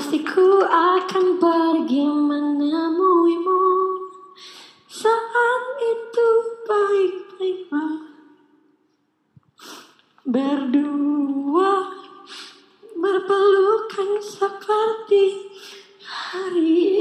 Pastiku akan pergi menemuimu. Saat itu baik-baiklah Berdua Berpelukan seperti hari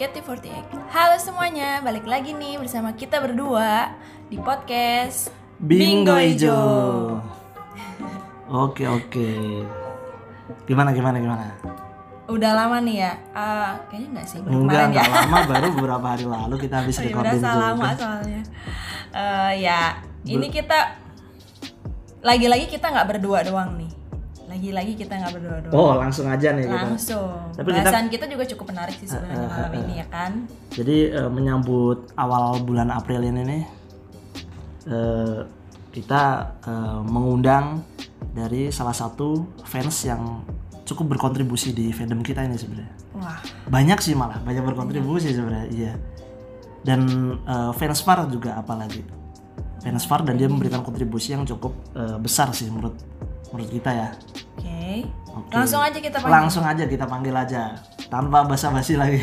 KT48 Halo semuanya, balik lagi nih bersama kita berdua di podcast Bingo, Ijo. Oke oke. Gimana gimana gimana? Udah lama nih ya? Uh, kayaknya nggak sih Enggak, ya? enggak ya. lama baru beberapa hari lalu kita habis oh, recording Udah lama soalnya. Uh, Ya, ini kita Lagi-lagi kita nggak berdua doang nih. Lagi-lagi kita nggak berdua doang Oh langsung aja nih kita. Langsung Tapi kita- Bahasan kita juga cukup menarik sih sebenarnya Eh, eh, malam eh, ini ya kan Jadi eh, menyambut awal bulan April ini nih, eh, kita eh, mengundang dari salah satu fans yang cukup berkontribusi di fandom kita ini sebenarnya. Wah, Banyak sih malah, banyak berkontribusi sebenarnya. Iya. Dan eh, fans Far juga apalagi. Fans Far dan dia memberikan kontribusi yang cukup eh, besar sih menurut menurut kita ya. Oke. Langsung aja kita panggil Langsung aja kita panggil aja tanpa basa-basi lagi.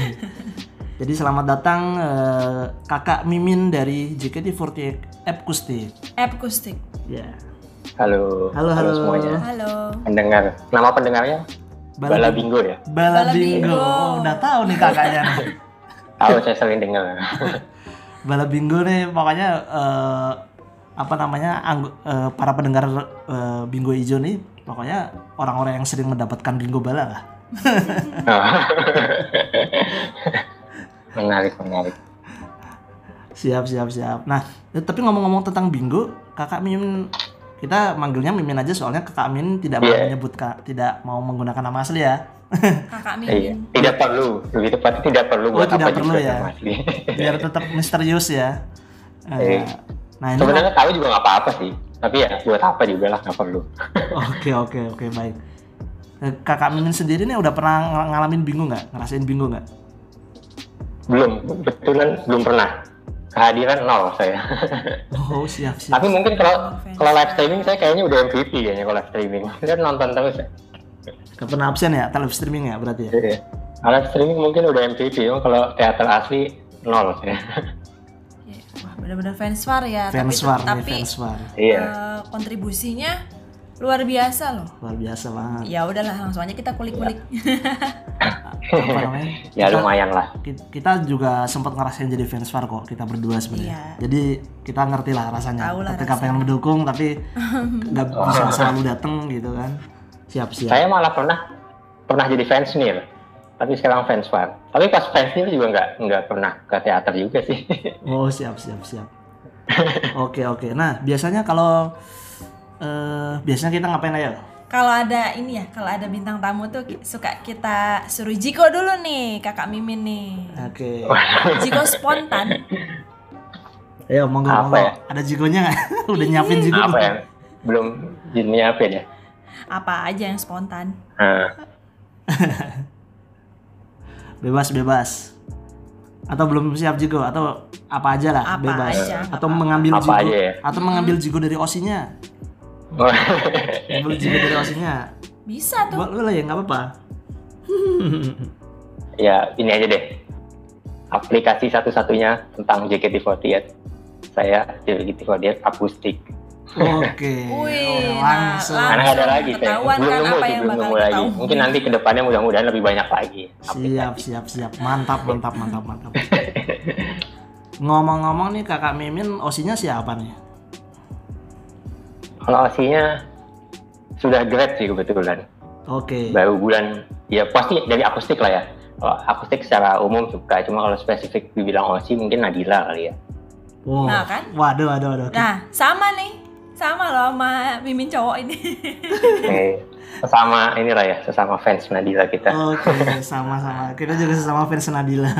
Jadi selamat datang eh, Kakak Mimin dari JKT48 Epkustik. Akustik Ya. Halo, Halo, halo. semuanya. Halo Pendengar, nama pendengarnya Bala Bingo ya. Bala Bala Bingo. Bingo. Oh, udah tahu nih kakaknya. Tahu saya sering dengar. Bala Bingo nih pokoknya eh, apa namanya eh, para pendengar eh, Bingo Ijo nih pokoknya orang-orang yang sering mendapatkan Bingo Bala lah. menarik, menarik. Siap, siap, siap. Nah, eh, tapi ngomong-ngomong tentang bingo, kakak Mimin kita manggilnya Mimin aja soalnya kakak Mimin tidak mau Iya. menyebut Kak- tidak mau menggunakan nama asli ya. Kakak Iya, Mimin tidak perlu. Lebih tepatnya tidak perlu Oh, buat tidak apa perlu juga ya. nama asli. Biar tetap misterius ya. Iya. nah, ini Sebenarnya tahu juga nggak apa-apa sih. Tapi ya buat apa juga lah nggak perlu. Oke, oke, oke, baik. Eh, Kakak Mimin sendiri nih udah pernah ng- ngalamin bingo nggak? Ngerasain bingo nggak? Belum, betulan belum pernah. Kehadiran nol saya. Oh, siap, siap. Tapi mungkin kalau kalau live streaming saya kayaknya udah MVP kayaknya kalau live streaming. Saya nonton terus ya. Gak pernah absen ya? Live streaming ya berarti ya? Iya. Live streaming mungkin udah MVP, kalau teater asli nol saya. Benar-benar fans war ya Fans tapi, war nih, tapi fans war. Iya. eh, kontribusinya luar biasa loh Luar biasa banget. ya udahlah langsung aja kita kulik-kulik? Ya Kita- lumayan lah. Ki- kita juga sempat ngerasain jadi fans VAR kok kita berdua sebenarnya. Iya. Jadi kita ngerti lah rasanya. Ketika rasanya. pengen mendukung tapi nggak bisa selalu dateng gitu kan. Siap siap. Saya malah pernah pernah jadi fans nih, tapi sekarang fans fan. Tapi pas ini juga nggak nggak pernah ke teater juga sih. Oh siap siap siap. Oke oke. Nah biasanya kalau eh biasanya kita ngapain aja? kalau ada ini ya kalau ada bintang tamu tuh suka kita suruh Jiko dulu nih kakak Mimin nih Oke. Jiko spontan Ayo monggo Apa monggo. ya? Ada jigonya nggak? Udah nyiapin jigo apa belum? ya? Belum nyiapin ya. apa aja yang spontan Nah, Bebas bebas. Atau belum siap jigo atau apa aja lah Apa bebas. aja, Atau mengambil Apa jigo aja ya? atau mengambil jigo dari osinya. Mengambil jigo dari osinya. bisa tuh Boleh ya nggak apa-apa. ya ini aja deh. Aplikasi satu-satunya tentang JKT48. Saya JKT48 akustik. Oke. Wih, Oh, nah, langsung. Karena nggak ada Langsung lagi ketahuan Belum kan nemu apa yang belum bakal nemu lagi. ketahuan. Mungkin nanti ke depannya mudah-mudahan lebih banyak lagi. Siap, siap, siap. Mantap, mantap, mantap, mantap. Ngomong-ngomong nih kakak Mimin, osinya siapa nih? Kalau aslinya sudah grad sih kebetulan. Oke. Baru bulan, ya pasti dari akustik lah ya. kalau akustik secara umum suka cuma kalau spesifik dibilang Osi mungkin Nadila kali ya Wow. Nah, kan? Waduh, waduh, waduh. Nah, sama nih. Sama loh sama mimin cowok ini. Eh, sesama inilah ya sesama fans Nadila kita Oke, sama-sama. Kita juga sesama fans Nadila.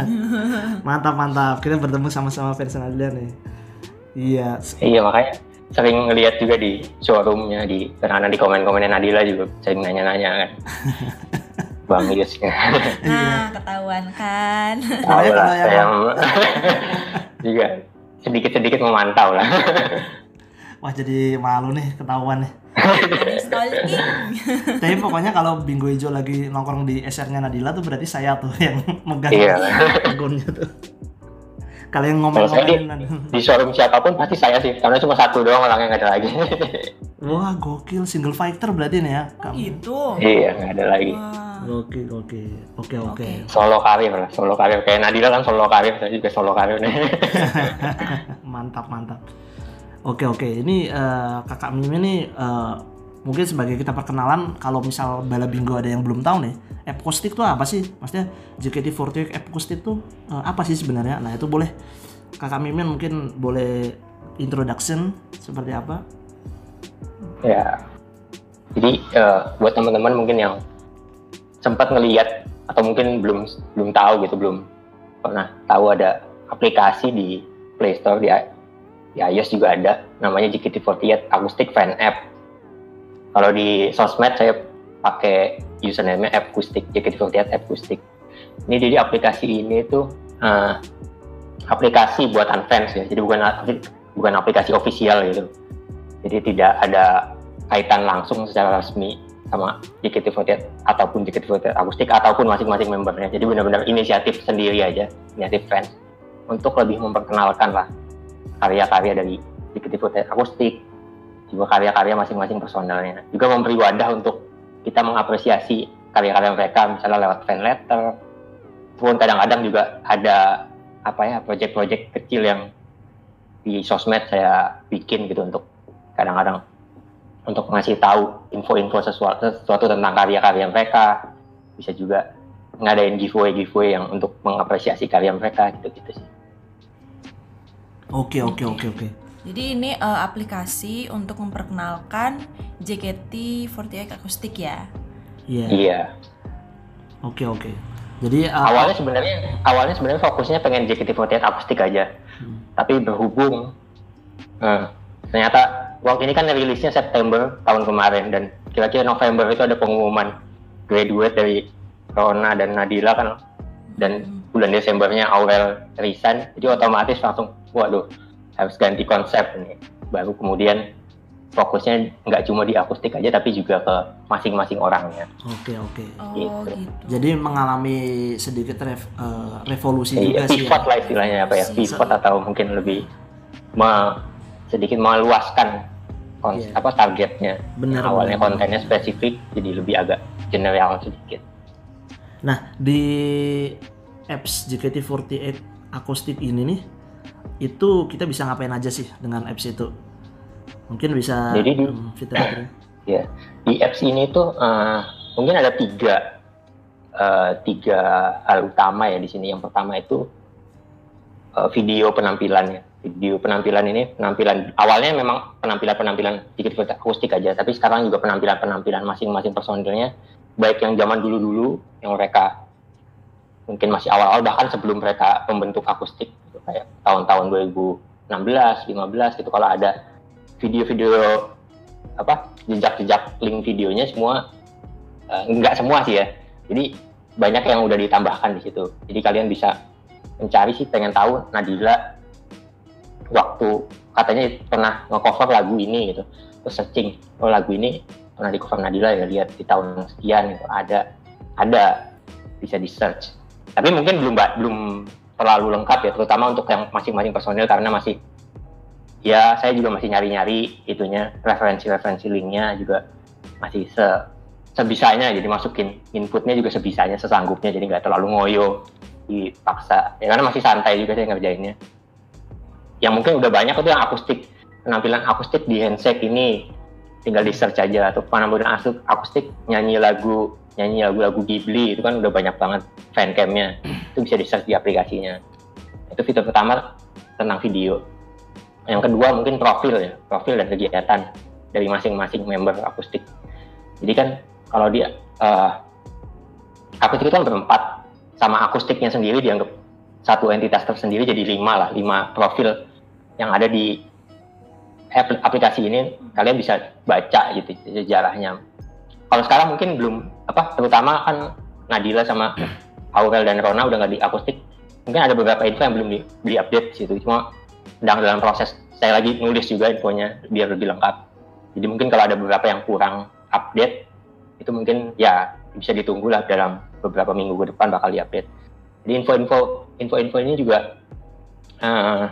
mantap, mantap. Kita bertemu sama-sama fans Nadila nih. Iya. iya makanya sering ngeliat juga di showroomnya di karena di komen-komennya Nadila juga sering nanya-nanya kan Bang Yus Nah, ketahuan kan. tahu lah saya juga sedikit-sedikit memantau lah Wah, jadi malu nih ketahuan nih. Tapi pokoknya kalau Bingo Ijo lagi nongkrong di SR-nya Nadila tuh berarti saya tuh yang megang Iya. akunnya tuh. Kalian Kalau saya di, ngomong-ngomongin di showroom siapa pun pasti saya sih karena cuma satu doang orangnya nggak ada lagi Wah, gokil single fighter berarti nih ya. Oh Kamu. gitu. iya nggak ada lagi Wah. Gokil, gokil. Oke, oke. Oke. solo karir lah solo karir kayak Nadila kan solo karir saya juga solo karir nih mantap, mantap. Oke, oke. Ini eh, Kakak Mimi nih eh, mungkin sebagai kita perkenalan kalau misal Bala Bingo ada yang belum tahu nih, Acoustic tuh apa sih? Maksudnya JKT48 Acoustic tuh eh, apa sih sebenarnya? Nah, itu boleh Kakak Mimin mungkin boleh introduction seperti apa? ya jadi eh, buat teman-teman mungkin yang sempat ngelihat atau mungkin belum belum tahu gitu belum pernah tahu ada aplikasi di Play Store di, di iOS juga ada namanya JKT48 Acoustic Fan App. Kalau di sosmed saya pakai username-nya Acoustic JKT48 Acoustic. Ini jadi aplikasi ini tuh eh, aplikasi buatan fans ya jadi bukan bukan aplikasi official gitu. Jadi tidak ada kaitan langsung secara resmi sama JKT48 ataupun JKT48 akustik ataupun masing-masing membernya. Jadi benar-benar inisiatif sendiri aja, inisiatif fans. Untuk lebih memperkenalkan lah karya-karya dari JKT48 akustik, juga karya-karya masing-masing personelnya. Juga memberi wadah untuk kita mengapresiasi karya-karya mereka misalnya lewat fan letter. Pun kadang-kadang juga ada apa ya project-project kecil yang di sosmed saya bikin gitu untuk kadang-kadang untuk ngasih tahu info-info sesuatu, sesuatu tentang karya-karya mereka bisa juga ngadain giveaway giveaway yang untuk mengapresiasi karya mereka gitu gitu sih Oke, oke, oke, oke. Jadi ini eh, aplikasi untuk memperkenalkan JKT48 akustik ya. Iya. iya Oke, oke. Jadi eh, awalnya sebenarnya awalnya sebenarnya fokusnya pengen JKT48 akustik aja Hmm. tapi berhubung eh, ternyata waktu ini kan rilisnya September tahun kemarin dan kira-kira November itu ada pengumuman graduate dari Rona dan Nadila kan dan bulan Desembernya Aurel resign jadi otomatis langsung waduh harus ganti konsep nih baru kemudian fokusnya nggak cuma di akustik aja tapi juga ke masing-masing orangnya oke, oke. Oh Gitu. gitu. Jadi mengalami sedikit rev- eh, revolusi Iya, juga sih. pivot Ya. lah istilahnya apa ya pivot atau mungkin lebih me- sedikit meluaskan kon- Iya. apa targetnya Benar. awalnya benar. kontennya spesifik jadi lebih agak general sedikit Nah, di apps JKT48 akustik ini nih, itu kita bisa ngapain aja sih dengan apps itu? Mungkin bisa Jadi di- hmm, fitur-fiturnya. ya di apps ini tuh eh, mungkin ada tiga eh, tiga hal utama ya di sini yang pertama itu eh, video penampilannya video penampilan ini penampilan awalnya memang penampilan penampilan sedikit akustik aja tapi sekarang juga penampilan penampilan masing-masing personilnya baik yang zaman dulu-dulu yang mereka mungkin masih awal-awal bahkan sebelum mereka membentuk akustik kayak tahun-tahun 2016 15 gitu. Kalau ada video-video apa jejak-jejak link videonya semua eh, nggak semua sih ya. Jadi banyak yang udah ditambahkan di situ. Jadi kalian bisa mencari sih pengen tahu Nadila waktu katanya pernah nge-cover lagu ini gitu. Terus searching oh lagu ini pernah di cover Nadila ya lihat di tahun sekian gitu. Ada ada bisa di search tapi mungkin belum belum terlalu lengkap ya terutama untuk yang masing-masing personil karena masih ya saya juga masih nyari-nyari itunya referensi-referensi linknya juga masih se sebisanya. Jadi masukin inputnya juga sebisanya sesanggupnya jadi nggak terlalu ngoyo dipaksa. Ya karena masih santai juga saya ngerjainnya. Yang mungkin udah banyak itu yang akustik penampilan akustik di handshake ini tinggal di search aja atau penampilan akustik nyanyi lagu nyanyi lagu-lagu Ghibli itu kan udah banyak banget fancamnya itu bisa di search di aplikasinya. Itu fitur pertama tentang video. Yang kedua mungkin profil ya profil dan kegiatan dari masing-masing member akustik. Jadi kan kalau dia uh, akustik itu kan berempat. Sama akustiknya sendiri dianggap satu entitas tersendiri jadi lima lah lima profil yang ada di aplikasi ini. Kalian bisa baca gitu sejarahnya. Kalau sekarang mungkin belum apa terutama kan Nadila sama Aurel dan Rona udah nggak di akustik. Mungkin ada beberapa info yang belum di, di update situ. Cuma sedang dalam proses saya lagi nulis juga infonya biar lebih lengkap. Jadi mungkin kalau ada beberapa yang kurang update itu mungkin ya bisa ditunggu lah dalam beberapa minggu ke depan bakal diupdate jadi info-info info-info ini juga uh,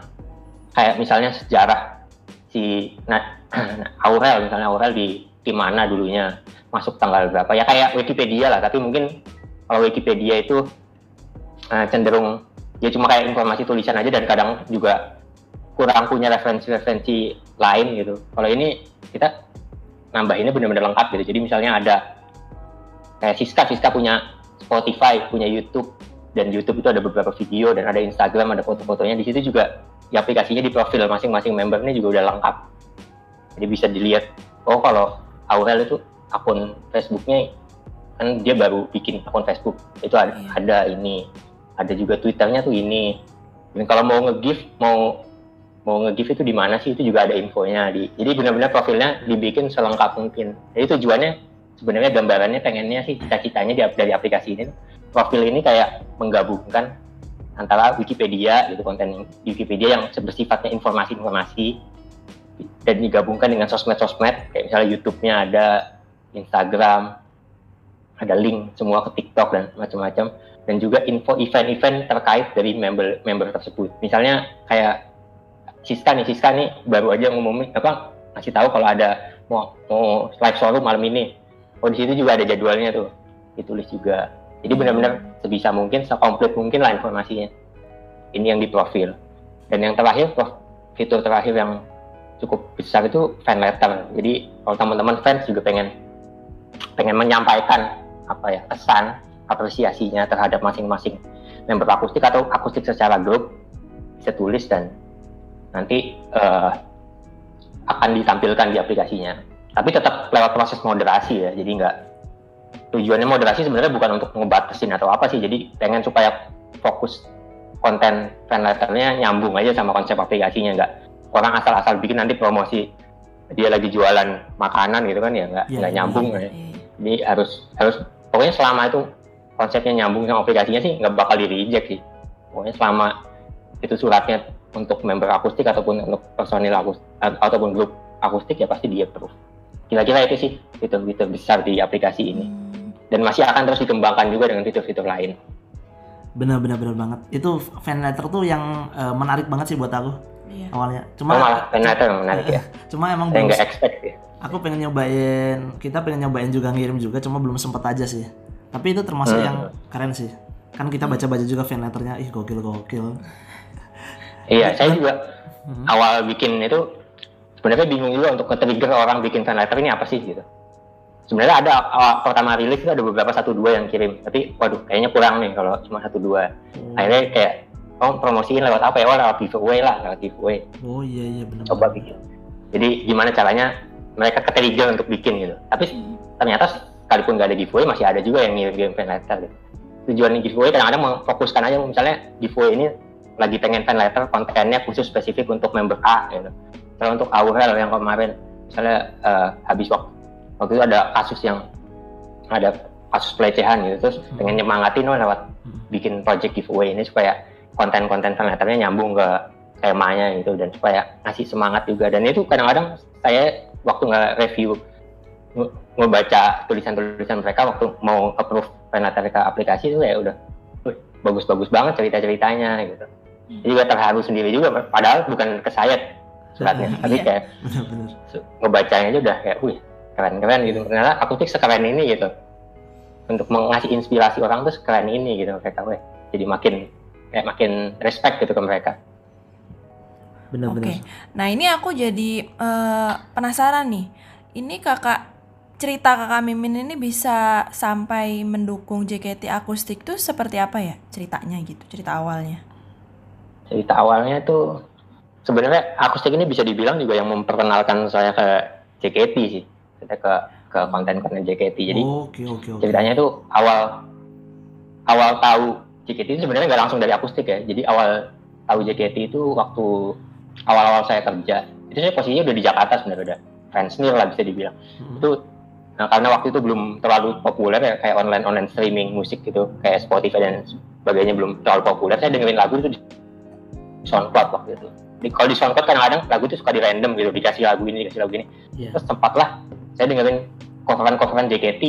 kayak misalnya sejarah si nah, Aurel misalnya Aurel di di mana dulunya masuk tanggal berapa. Ya kayak Wikipedia lah tapi mungkin kalau Wikipedia itu uh, cenderung ya cuma kayak informasi tulisan aja dan kadang juga kurang punya referensi-referensi lain gitu. Kalau ini kita nambah ini benar-benar lengkap gitu. Jadi misalnya ada kayak Siska Siska punya Spotify punya YouTube dan YouTube itu ada beberapa video dan ada Instagram ada foto-fotonya. Di situ juga di aplikasinya di profil masing-masing member ini juga udah lengkap. Jadi bisa dilihat oh kalau Aurel itu akun Facebooknya kan dia baru bikin akun Facebook. Itu ada, yeah. ada ini ada juga Twitternya tuh ini. Dan kalau mau nge-give mau mau nge-give itu di mana sih? Itu juga ada infonya. Di jadi benar-benar profilnya dibikin selengkap mungkin. Jadi tujuannya sebenarnya gambarannya pengennya sih cita-citanya dari aplikasi ini. Profil ini kayak menggabungkan antara Wikipedia gitu konten Wikipedia yang bersifatnya informasi-informasi dan digabungkan dengan sosmed-sosmed kayak misalnya YouTube-nya ada Instagram ada link semua ke TikTok dan macam-macam. Dan juga info event-event terkait dari member member tersebut. Misalnya kayak Siska nih Siska nih baru aja ngumumin apa ngasih tahu kalau ada mau mau live showroom malam ini. Oh di situ juga ada jadwalnya tuh. Ditulis juga. Jadi benar-benar sebisa mungkin sekomplit mungkin lah informasinya. Ini yang di profil. Dan yang terakhir fitur terakhir yang cukup besar itu fan letter. Jadi kalau teman-teman fans juga pengen pengen menyampaikan apa ya kesan apresiasinya terhadap masing-masing member akustik atau akustik secara grup bisa tulis dan nanti uh, akan ditampilkan di aplikasinya. Tapi tetap lewat proses moderasi ya, jadi nggak tujuannya moderasi sebenarnya bukan untuk ngebatasin atau apa sih, jadi pengen supaya fokus konten fan letternya nyambung aja sama konsep aplikasinya nggak orang asal-asal bikin nanti promosi dia lagi jualan makanan gitu kan ya nggak yeah, nggak yeah, nyambung yeah. Yeah. Jadi harus harus pokoknya selama itu konsepnya nyambung sama aplikasinya sih nggak bakal di reject sih. Pokoknya selama itu suratnya untuk member akustik ataupun untuk personil akustik ataupun grup akustik ya pasti dia approve. Kira-kira itu sih fitur-fitur besar di aplikasi ini. Hmm. Dan masih akan terus dikembangkan juga dengan fitur-fitur lain. Benar-benar benar banget. Itu fan letter tuh yang uh, menarik banget sih buat aku iya. awalnya cuma oh, malah Renata menarik ya cuma emang saya nggak expect ya aku pengen nyobain kita pengen nyobain juga ngirim juga cuma belum sempet aja sih tapi itu termasuk hmm. yang keren sih kan kita baca-baca juga fan letternya ih gokil gokil iya saya juga hmm. awal bikin itu sebenarnya bingung juga untuk nge-trigger orang bikin fan letter ini apa sih gitu sebenarnya ada awal pertama rilis itu ada beberapa satu dua yang kirim tapi waduh kayaknya kurang nih kalau cuma satu dua hmm. akhirnya kayak oh promosiin lewat apa ya? Wah lewat giveaway lah, lewat giveaway. Oh iya iya benar. Coba bikin. Jadi gimana caranya mereka ketrigger untuk bikin gitu. Tapi ternyata sekalipun nggak ada giveaway masih ada juga yang ngirim fan letter gitu. Tujuan giveaway kadang-kadang memfokuskan aja misalnya giveaway ini lagi pengen fan letter kontennya khusus spesifik untuk member A gitu. Kalau untuk Aurel yang kemarin misalnya uh, habis waktu waktu itu ada kasus yang ada kasus pelecehan gitu terus hmm. pengen nyemangatin oh, lewat hmm. bikin project giveaway ini supaya konten-konten letternya nyambung ke temanya gitu dan supaya ngasih semangat juga dan itu kadang-kadang saya waktu nggak review ngebaca tulisan-tulisan mereka waktu mau approve ke aplikasi itu ya udah bagus-bagus banget cerita-ceritanya gitu jadi juga terharu sendiri juga padahal bukan ke saya suratnya iya. tapi kayak ngebacanya aja udah kayak wih keren-keren gitu ternyata akustik sekeren ini gitu untuk mengasih inspirasi orang tuh sekeren ini gitu kayak weh jadi makin kayak makin respect gitu ke mereka. Benar-benar. Oke. Okay. Nah ini aku jadi uh, penasaran nih. Ini kakak cerita kakak Mimin ini bisa sampai mendukung JKT akustik tuh seperti apa ya ceritanya gitu cerita awalnya cerita awalnya tuh sebenarnya akustik ini bisa dibilang juga yang memperkenalkan saya ke JKT sih kita ke ke konten-konten JKT jadi Oke oke oke. ceritanya itu awal awal tahu JKT itu sebenarnya nggak langsung dari akustik ya jadi awal tahu JKT itu waktu awal-awal saya kerja itu saya posisinya udah di Jakarta sebenarnya udah fans near lah bisa dibilang Hmm. itu nah karena waktu itu belum terlalu populer ya kayak online online streaming musik gitu kayak Spotify dan sebagainya belum terlalu populer saya dengerin lagu itu di SoundCloud waktu itu di, kalau di SoundCloud kadang-kadang lagu itu suka di random gitu dikasih lagu ini dikasih lagu ini. Iya. terus sempatlah saya dengerin coveran-coveran JKT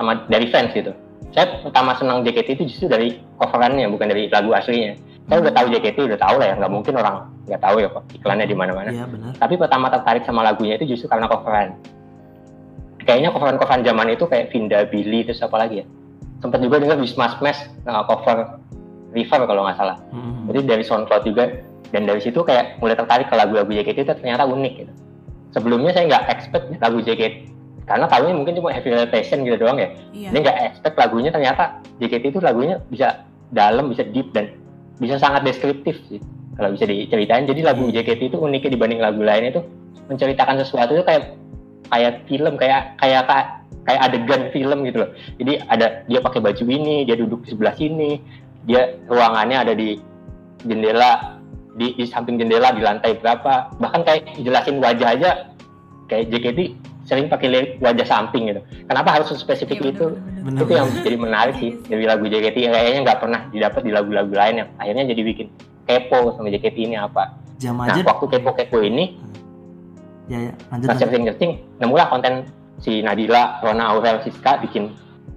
sama dari fans gitu. Saya pertama senang JKT itu justru dari coverannya bukan dari lagu aslinya. Saya udah tahu JKT udah tahu lah ya nggak mungkin orang nggak tahu ya kok iklannya di mana-mana. Iya benar. tapi pertama tertarik sama lagunya itu justru karena coveran. Kayaknya coveran-coveran zaman itu kayak Vinda Billy terus apa lagi ya? Sempat juga denger di Smash uh, cover River kalau nggak salah. Hmm. jadi dari SoundCloud juga dan dari situ kayak mulai tertarik ke lagu-lagu JKT itu ternyata unik gitu. Sebelumnya saya nggak expect lagu JKT karena tahunya mungkin cuma heavy rotation gitu doang ya. Iya. Ini nggak expect lagunya ternyata JKT itu lagunya bisa dalam bisa deep dan bisa sangat deskriptif sih. Kalau bisa diceritain. Jadi lagu JKT itu uniknya dibanding lagu lain itu menceritakan sesuatu itu kayak kayak film kayak kayak kayak, kayak adegan film gitu loh. Jadi ada dia pakai baju ini dia duduk di sebelah sini dia ruangannya ada di jendela di, di samping jendela di lantai berapa bahkan kayak jelasin wajah aja kayak JKT sering pakai wajah samping gitu kenapa harus spesifik Iya, itu. Benar. itu yang jadi menarik sih dari lagu JKT yang kayaknya nggak pernah didapat di lagu-lagu lain yang akhirnya jadi bikin kepo sama JKT ini apa Jam nah aja. waktu kepo-kepo ini Ya ya lanjut. pas searching-searching nemulah konten si Nadila Rona Aurel Siska bikin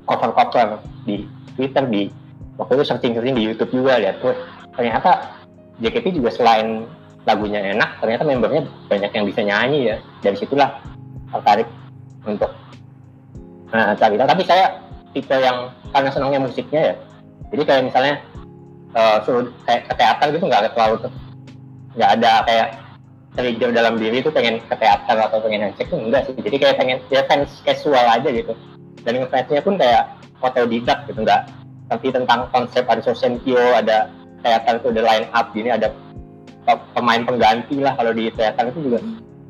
cover-cover di Twitter di waktu itu searching-searching di YouTube juga lihat tuh ternyata JKT juga selain lagunya enak ternyata membernya banyak yang bisa nyanyi ya. Dari situlah tertarik untuk nah cari tapi saya tipe yang karena senangnya musiknya ya. Jadi kayak misalnya eh, suruh kayak ke teater gitu nggak terlalu nggak ada kayak trigger dalam diri itu pengen ke teater atau pengen handshake tuh enggak sih. Jadi kayak pengen ya fans casual aja gitu. Dan fansnya pun kayak otodidak gitu nggak. Ngerti tentang konsep ada Sosenkyo ada teater itu ada line up gini ada pe- pemain pengganti lah kalau di teater itu juga.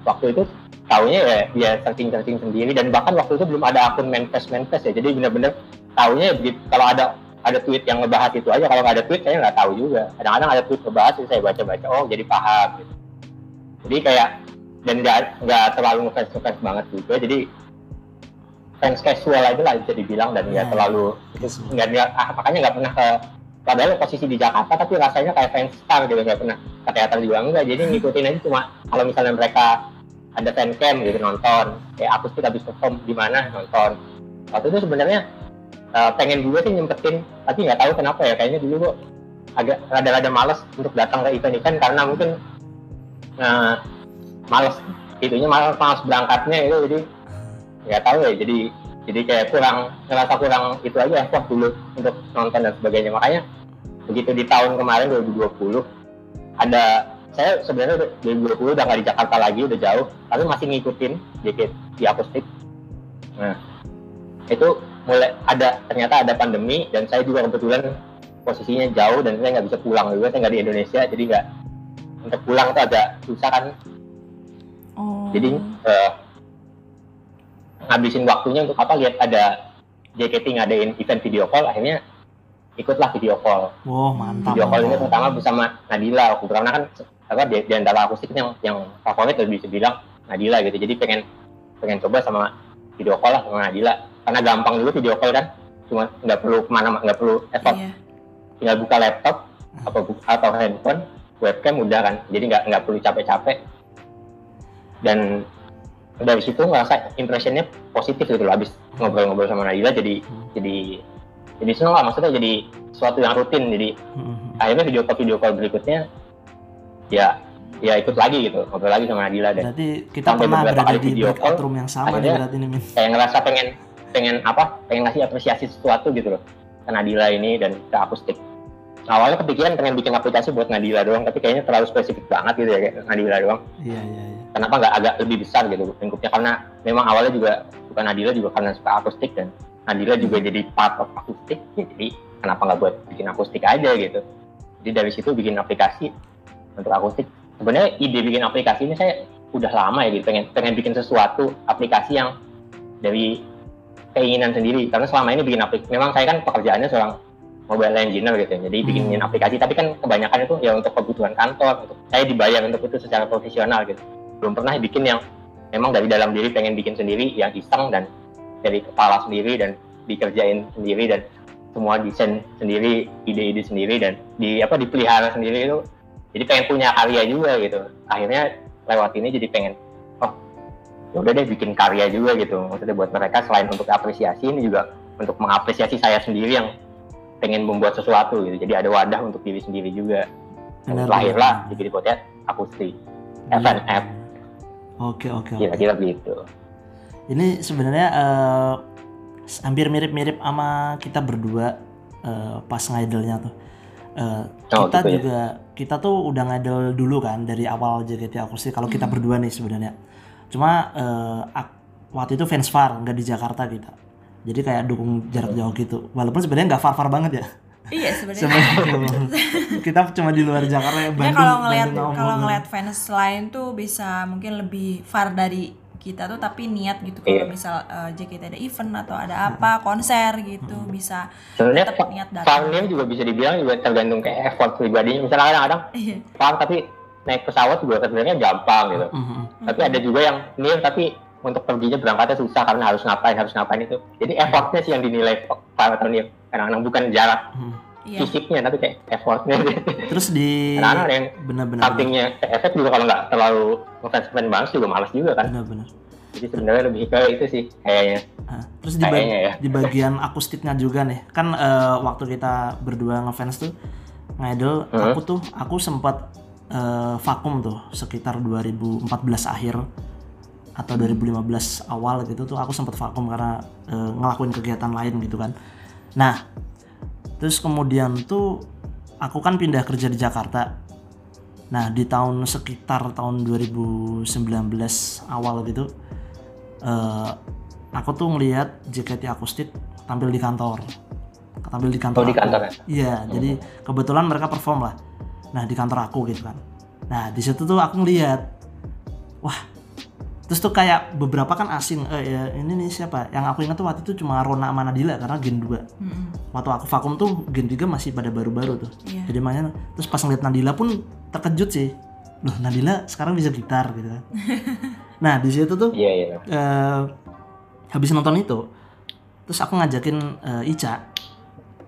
Waktu itu taunya ya dia searching searching sendiri dan bahkan waktu itu belum ada akun manifest manifest ya. Jadi bener-bener taunya ya begitu kalau ada ada tweet yang ngebahas itu aja. Kalau nggak ada tweet saya nggak tahu juga. Kadang-kadang ada tweet ngebahas jadi saya baca-baca oh jadi paham gitu. Jadi kayak dan nggak nggak terlalu ngefans ngefans banget juga. Jadi fans casual aja lah bisa dibilang dan nggak Ya. terlalu nggak nggak ah, makanya nggak pernah ke padahal posisi di Jakarta tapi rasanya kayak fans star gitu nggak pernah ke teater juga. Enggak jadi ngikutin aja cuma kalau misalnya mereka ada fan cam gitu nonton kayak akustik habis perform di mana nonton. Waktu itu sebenarnya eh, pengen juga sih nyempetin tapi nggak tahu kenapa ya kayaknya dulu kok agak rada-rada males untuk datang ke event-event karena mungkin eh, males. Itunya malas malas berangkatnya itu jadi nggak tahu ya jadi jadi kayak kurang ngerasa kurang itu aja effort dulu untuk nonton dan sebagainya. Makanya begitu di tahun kemarin 2020 ada saya sebenarnya udah- 2020 udah nggak di Jakarta lagi udah jauh tapi masih ngikutin JKT di akustik nah itu mulai ada ternyata ada pandemi dan saya juga kebetulan posisinya jauh dan saya nggak bisa pulang juga saya nggak di Indonesia jadi nggak untuk pulang tuh agak susah kan Oh. jadi eh, ngabisin waktunya untuk apa lihat ada JKT ngadain event video call akhirnya ikutlah video call Wow mantap. video call ini pertama bersama Nadila itu. karena kan apa di, di antara akustik yang yang favorit lebih bisa bilang Nadila gitu jadi pengen pengen coba sama video call lah sama Nadila karena gampang dulu video call kan cuma nggak perlu ke mana nggak perlu effort Iya. tinggal buka laptop atau atau handphone webcam udah kan jadi nggak nggak perlu capek-capek dan dari situ ngerasa impressionnya positif gitu loh habis ngobrol-ngobrol sama Nadila jadi Hmm. jadi jadi seneng lah maksudnya jadi sesuatu yang rutin jadi Hmm. akhirnya video call video call berikutnya ya ya ikut lagi gitu ngobrol lagi sama Nadila dan Berarti kita Sampai pernah beberapa berada kali di video call, room yang sama nih akhirnya- berarti nih Min. kayak ngerasa pengen pengen apa pengen ngasih apresiasi sesuatu gitu loh ke Nadila ini dan ke akustik awalnya kepikiran pengen bikin aplikasi buat Nadila doang tapi kayaknya terlalu spesifik banget gitu ya kayak Nadila doang Iya iya iya. kenapa nggak agak lebih besar gitu lingkupnya karena memang awalnya juga bukan Nadila juga karena suka akustik dan Nadila juga jadi part of akustik ya, jadi kenapa nggak buat bikin akustik aja gitu. Jadi dari situ bikin aplikasi untuk akustik. Sebenarnya ide bikin aplikasi ini saya udah lama ya gitu pengen pengen bikin sesuatu aplikasi yang dari keinginan sendiri. Karena selama ini bikin aplikasi memang saya kan pekerjaannya seorang mobile engineer gitu ya jadi bikinin Hmm. aplikasi. Tapi kan kebanyakan itu ya untuk kebutuhan kantor untuk saya dibayar untuk itu secara profesional gitu. Belum pernah bikin yang memang dari dalam diri pengen bikin sendiri yang iseng dan dari kepala sendiri dan dikerjain sendiri dan semua desain sendiri ide-ide sendiri dan di apa dipelihara sendiri itu. Jadi pengen punya karya juga gitu. Akhirnya lewat ini jadi pengen oh ya udah deh bikin karya juga gitu. Maksudnya buat mereka selain untuk apresiasi ini juga untuk mengapresiasi saya sendiri yang pengen membuat sesuatu gitu. Jadi ada wadah untuk diri sendiri juga. Benar, lahirlah jadi buatnya akustik. Iya. FNF Oke oke. oke. kira-kira begitu Ini sebenarnya eh, hampir mirip-mirip sama kita berdua eh, pas ngidolnya tuh. Eh, Oh, kita gitu ya. juga kita tuh udah ngidol dulu kan dari awal JKT akustik. Kalau kita berdua nih sebenarnya. Cuma eh, ak- waktu itu fans far nggak di Jakarta kita. Jadi kayak dukung jarak jauh gitu. Walaupun sebenarnya nggak far-far banget ya. Iya sebenarnya. Sebenarnya kita cuma di luar Jakarta ya. Ya Bandung, kalau ngelihat kalau ngelihat fans lain tuh bisa mungkin lebih far dari kita tuh tapi niat gitu kalau Iya. misal eh, JKT ada event atau ada apa konser gitu bisa sebenarnya tetap niat datang. farmnya juga bisa dibilang juga tergantung kayak effort pribadinya misalnya kadang-kadang Iya. farm tapi naik pesawat juga sebenarnya gampang gitu Mhm. tapi ada juga yang niat tapi untuk perginya berangkatnya susah karena harus ngapain harus ngapain itu jadi effortnya sih yang dinilai farm atau niat kadang-kadang bukan jarak Mhm. Iya. fisiknya tapi kayak effortnya Terus di ada yang benar-benar sampingnya efek juga kalau nggak terlalu ngefans ngefans banget juga malas juga kan benar-benar. jadi sebenarnya lebih ke itu sih kayaknya Nah, terus di, bag- Kayaknya ya. di bagian akustiknya juga nih kan eh, waktu kita berdua ngefans tuh ngidol Hmm. aku tuh aku sempat eh, vakum tuh sekitar 2014 akhir atau 2015 awal gitu tuh aku sempat vakum karena eh, ngelakuin kegiatan lain gitu kan nah terus kemudian tuh aku kan pindah kerja di Jakarta. Nah di tahun sekitar tahun 2019 awal gitu eh, aku tuh ngelihat JKT akustik tampil di kantor. Tampil di kantor Oh, di kantor ya? iya jadi kebetulan mereka perform lah. Nah di kantor aku gitu kan. Nah di situ tuh aku ngelihat wah terus tuh kayak beberapa kan asing eh, ya, ini nih siapa? Yang aku ingat tuh waktu itu cuma Rona sama Nadila karena gen 2 Mm-mm. waktu aku vakum tuh gen 3 masih pada baru-baru tuh. Iya. jadi makanya terus pas ngeliat Nadila pun terkejut sih. Loh Nadila sekarang bisa gitar gitu. Kan nah di situ tuh iya iya. eh, habis nonton itu terus aku ngajakin eh, Ica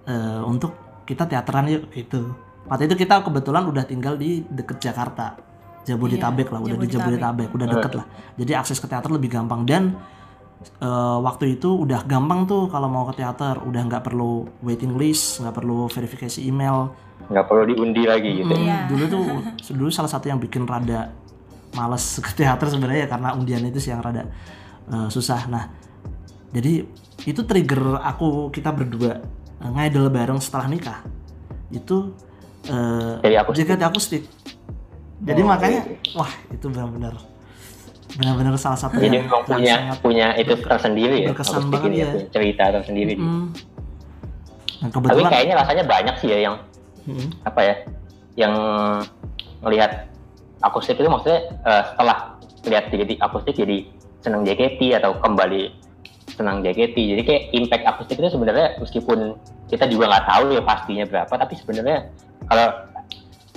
eh, untuk kita teateran yuk gitu. Waktu itu kita kebetulan udah tinggal di deket Jakarta Jabodetabek lah udah di Jabodetabek. Jabodetabek udah deket lah jadi akses ke teater lebih gampang dan eh, waktu itu udah gampang tuh kalau mau ke teater udah nggak perlu waiting list nggak perlu verifikasi email nggak perlu diundi lagi gitu Mm, Iya. dulu tuh dulu salah satu yang bikin rada males ke teater sebenarnya ya karena undian itu sih yang rada eh, susah. Nah, jadi itu trigger aku kita berdua uh, ngidol bareng setelah nikah. Itu eh Jadi akustik. JKT akustik. Jadi Oh, makanya wah itu benar-benar benar-benar salah satu jadi yang, memang punya sangat- punya itu tersendiri ya berkesan banget ya. punya cerita tersendiri Mm. Nah, tapi kebetulan kayaknya rasanya banyak sih ya yang Mm, apa ya yang melihat akustik itu maksudnya eh, setelah lihat jadi akustik jadi senang JKT atau kembali senang JKT jadi kayak impact akustik itu sebenarnya meskipun kita juga nggak tahu ya pastinya berapa tapi sebenarnya kalau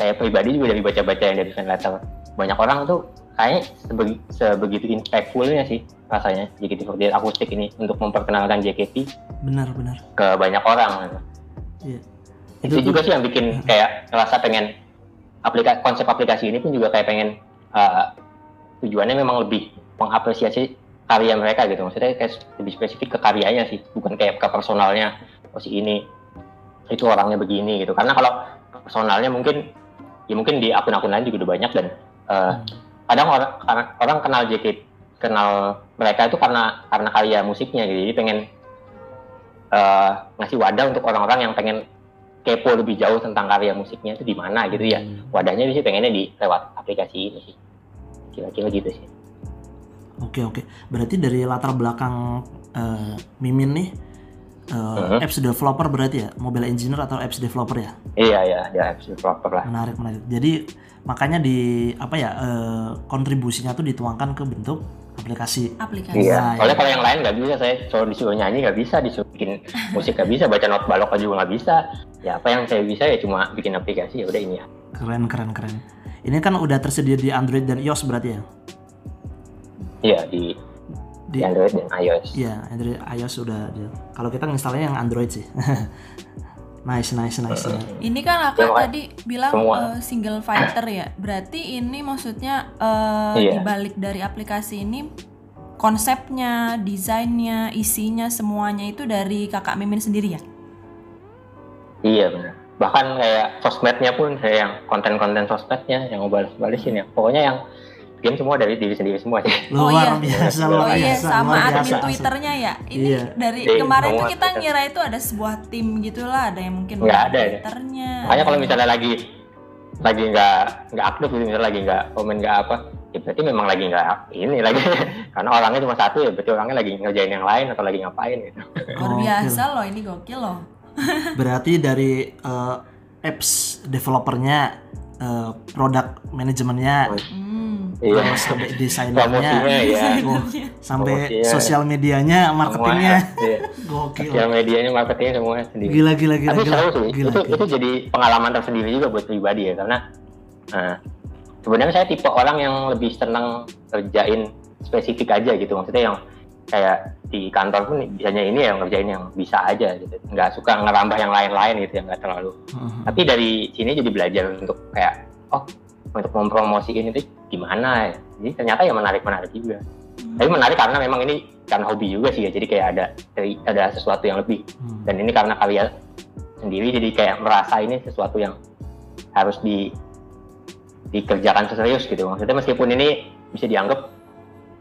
saya pribadi juga dari baca-baca yang dari fan letter banyak orang tuh kayak sebegi- sebegitu impactfulnya sih rasanya JKT48 akustik ini untuk memperkenalkan JKT benar-benar. ke banyak orang Iya. itu, tuh- juga sih yang bikin kayak ngerasa pengen aplikasi konsep aplikasi ini pun juga kayak pengen uh, tujuannya memang lebih mengapresiasi karya mereka gitu. Maksudnya kayak lebih spesifik ke karyanya sih bukan kayak ke personalnya. Oh si ini itu orangnya begini gitu. Karena kalau personalnya mungkin ya mungkin di akun-akun lain juga udah banyak dan uh, kadang orang orang kenal JKT kenal mereka itu karena karena karya musiknya gitu. Jadi pengen eh, ngasih wadah untuk orang-orang yang pengen kepo lebih jauh tentang karya musiknya itu di mana gitu ya. Wadahnya sih pengennya di lewat aplikasi ini sih. Kira-kira gitu sih. Oke oke. Berarti dari latar belakang eh, Mimin nih eh, Mhm. apps developer berarti ya, mobile engineer atau apps developer ya? iya ya ya apps developer lah Menarik menarik. Jadi makanya di apa ya eh, kontribusinya tuh dituangkan ke bentuk aplikasi. aplikasi Iya, Nah, soalnya iya. kalau yang lain nggak bisa saya kalau disuruh nyanyi nggak bisa, disuruh bikin musik nggak bisa, baca not balok juga nggak bisa. Ya apa yang saya bisa ya cuma bikin aplikasi ya udah ini ya. Keren keren keren. Ini kan udah tersedia di Android dan iOS berarti ya? Iya di, di Android dan iOS. Iya, Android iOS sudah. di- Kalau kita nginstalnya yang Android sih. nice nice nice. Ini kan akak Ya, tadi bilang semua. eh, single fighter ya. Berarti ini maksudnya eh, Iya. dibalik dari aplikasi ini konsepnya, desainnya, isinya semuanya itu dari kakak Mimin sendiri ya? Iya benar. Bahkan kayak sosmednya pun saya yang konten-konten sosmednya yang mau balas-balasin ya. Pokoknya yang game semua dari diri sendiri semua sih. Oh, Luar iya. biasa, Oh, Oh luar iya, biasa, sama luar admin biasa. Twitternya ya. Ini Iya. dari Iya, kemarin tuh kita Twitter. ngira itu ada sebuah tim gitulah, ada yang mungkin Nggak ada ya. Twitternya. Makanya kalau misalnya lagi lagi nggak nggak aktif gitu misalnya lagi nggak komen nggak apa ya berarti memang lagi nggak ini lagi karena orangnya cuma satu ya berarti orangnya lagi ngerjain yang lain atau lagi ngapain gitu luar biasa loh, ini gokil loh. Berarti dari eh, apps developernya, eh, produk manajemennya, Hmm. terus sampai desainernya, ya oh, sampai sosial medianya, marketingnya, iya. gokil. sosial medianya marketingnya semua sendiri Gila gila gila tapi gila. seru sih Gila, itu gila. itu jadi pengalaman tersendiri juga buat pribadi ya karena nah, sebenarnya saya tipe orang yang lebih senang kerjain spesifik aja gitu maksudnya yang kayak di kantor pun bisanya ini ya ngerjain yang bisa aja gitu. Nggak suka ngerambah yang lain-lain gitu yang nggak terlalu. Mhm. tapi dari sini jadi belajar untuk kayak oh untuk mempromosiin itu gimana? Ya jadi ternyata ya menarik menarik juga tapi menarik karena memang ini karena hobi juga sih ya. Jadi kayak ada ada sesuatu yang lebih. Hmm. dan ini karena kalian sendiri jadi kayak merasa ini sesuatu yang harus di dikerjakan serius gitu. Maksudnya meskipun ini bisa dianggap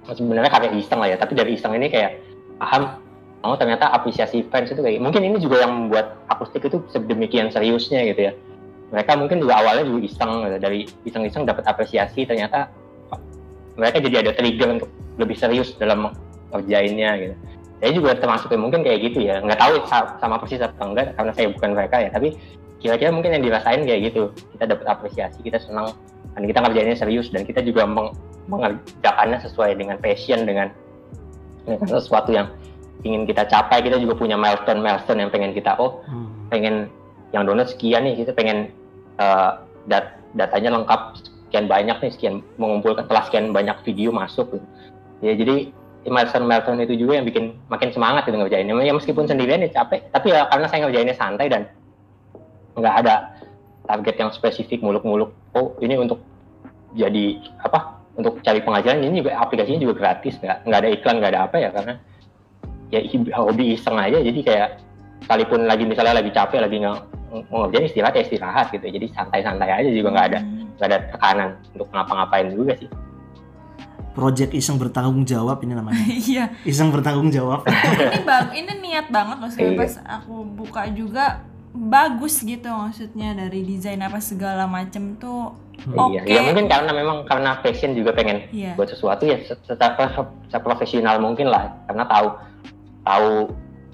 sebenarnya karya iseng lah ya tapi dari iseng ini kayak paham oh ternyata apresiasi fans itu kayak mungkin ini juga yang membuat akustik itu sedemikian seriusnya gitu ya mereka mungkin juga awalnya juga iseng gitu. dari iseng-iseng dapat apresiasi ternyata mereka jadi ada trigger untuk lebih serius dalam kerjainnya gitu saya juga termasuk yang mungkin kayak gitu ya nggak tahu sa- sama persis atau enggak karena saya bukan mereka ya tapi kira-kira mungkin yang dirasain kayak gitu. Kita dapat apresiasi kita senang. Dan kita ngerjainnya serius dan kita juga meng- mengerjakannya sesuai dengan passion dengan, dengan sesuatu yang ingin kita capai. Kita juga punya milestone milestone yang pengen kita oh Hmm. pengen yang download sekian nih. Kita pengen eh, dat- datanya lengkap sekian banyak nih sekian mengumpulkan telah sekian banyak video masuk. Gitu. ya jadi milestone milestone itu juga yang bikin makin semangat gitu ngerjainnya. Ya meskipun sendirian ya capek tapi ya karena saya ngerjainnya santai dan nggak ada target yang spesifik muluk-muluk oh ini untuk jadi apa untuk cari pengajaran ini juga aplikasinya juga gratis nggak nggak ada iklan nggak ada apa ya karena ya hobi iseng aja jadi kayak sekalipun lagi misalnya lagi capek lagi nggak mau ngerjain istirahat ya istirahat gitu jadi santai-santai aja juga nggak ada Hmm. nggak ada tekanan untuk ngapa-ngapain juga sih Project iseng bertanggung jawab ini namanya. Iya, Iseng bertanggung jawab. ini bag, ini niat banget maksudnya Iya. pas aku buka juga bagus gitu maksudnya dari desain apa segala macem tuh oke. iya ya mungkin karena memang karena passion juga pengen Iya. buat sesuatu ya se- secara seprofesional mungkin lah karena tahu tahu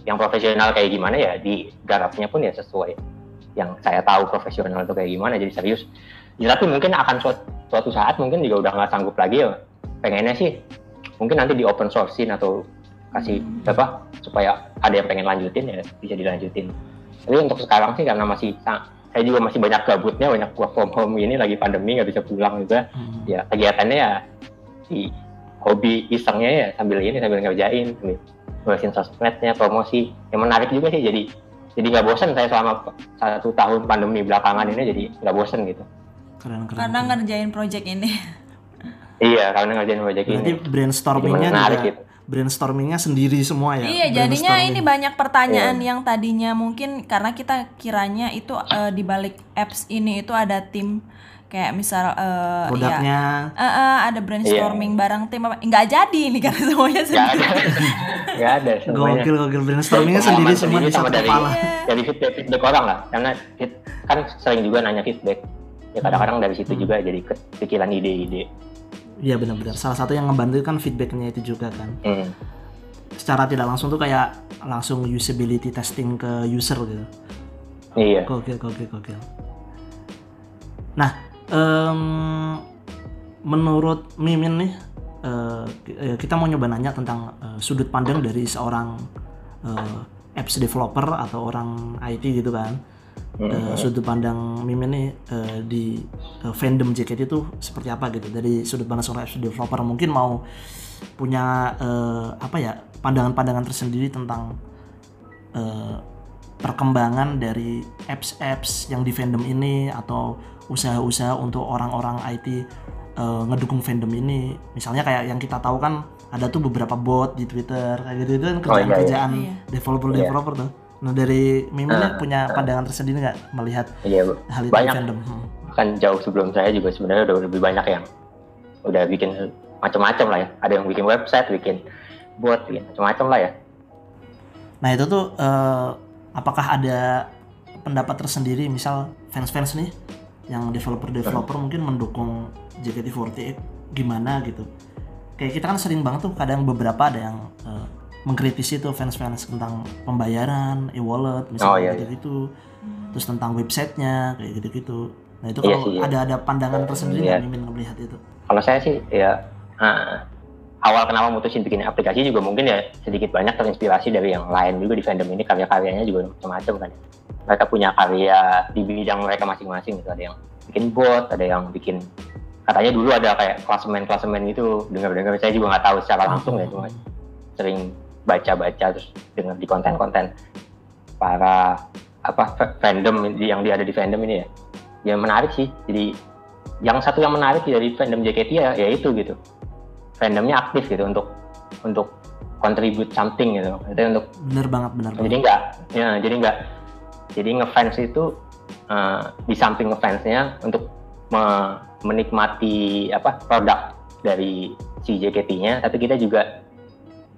yang profesional kayak gimana ya di garapnya pun ya sesuai yang saya tahu profesional itu kayak gimana jadi serius ya, tapi mungkin akan suatu, suatu saat mungkin juga udah nggak sanggup lagi ya pengennya sih mungkin nanti di open sourcein atau kasih Hmm. apa supaya ada yang pengen lanjutin ya bisa dilanjutin tapi untuk sekarang sih karena masih sa- saya juga masih banyak gabutnya banyak work from home ini lagi pandemi nggak bisa pulang juga Hmm. ya kegiatannya ya di hobi isengnya ya sambil ini sambil ngerjain sambil ngurusin sosmednya promosi yang menarik juga sih jadi jadi nggak bosan saya selama satu tahun pandemi belakangan ini jadi nggak bosan gitu Keren keren. karena keren. ngerjain project ini. iya karena ngerjain project Berarti ini brainstormingnya Jadi menarik juga gitu. Brainstormingnya sendiri semua ya. Iya, jadinya ini banyak pertanyaan yang tadinya mungkin karena kita kiranya itu eh, di balik apps ini itu ada tim kayak misal eh, ya, produknya. eh, eh, ada brainstorming bareng tim apa nggak jadi ini karena semuanya nggak sendiri. ada nggak ada semuanya Gokil gokil brainstormingnya sendiri semua di satu dari- kepala. Dari feedback feedback orang lah karena kan sering juga nanya feedback ya kadang-kadang dari situ Hmm. juga jadi kepikiran ide-ide Iya benar-benar. Salah satu yang ngebantu kan feedbacknya itu juga kan. Hmm. Secara tidak langsung tuh kayak langsung usability testing ke user gitu. Iya. Gokil, gokil, gokil. Nah, em, menurut Mimin nih, eh, kita mau nyoba nanya tentang eh, sudut pandang dari seorang eh, apps developer atau orang IT gitu kan. Eh, sudut pandang Mimin nih eh, di eh, fandom JKT itu seperti apa gitu? Dari sudut pandang seorang developer mungkin mau punya eh, apa ya pandangan-pandangan tersendiri tentang eh, perkembangan dari apps-apps yang di fandom ini atau usaha-usaha untuk orang-orang IT eh, ngedukung fandom ini. Misalnya kayak yang kita tahu kan ada tuh beberapa bot di Twitter kayak gitu itu kan kerjaan-kerjaan Iya. developer-developer tuh nah dari Mimin Ah, punya pandangan tersendiri nggak melihat Iya. hal itu Banyak. fandom Hmm. Kan jauh sebelum saya juga sebenarnya udah lebih banyak yang udah bikin macam-macam lah ya. Ada yang bikin website, bikin bot, bikin macam-macam lah ya. Nah itu tuh eh, apakah ada pendapat tersendiri misal fans-fans nih yang developer-developer mungkin mendukung JKT48 gimana gitu. Kayak kita kan sering banget tuh kadang beberapa ada yang eh, mengkritisi tuh fans-fans tentang pembayaran, e-wallet Oh, misalnya iya, gitu-gitu. Terus tentang websitenya kayak gitu-gitu. Nah itu Iya kalau sih, iya. ada ada pandangan tersendiri Iya. nggak Mimin melihat itu? Kalau saya sih ya ah, awal kenapa mutusin bikin aplikasi juga mungkin ya sedikit banyak terinspirasi dari yang lain juga di fandom ini karya-karyanya juga macam-macam kan. Mereka punya karya di bidang mereka masing-masing gitu. Ada yang bikin bot, ada yang bikin katanya dulu ada kayak klasemen-klasemen gitu. Dengar-dengar saya juga nggak tahu secara langsung ya cuma sering baca-baca terus dengar di konten-konten para apa fa- fandom yang dia ada di fandom ini ya. Ya menarik sih. Jadi yang satu yang menarik dari fandom JKT ya, ya itu gitu fandomnya aktif gitu untuk untuk contribute something gitu itu untuk Bener banget, bener banget. jadi enggak ya jadi enggak jadi ngefans itu eh, di samping ngefansnya untuk me- menikmati apa produk dari si JKT-nya tapi kita juga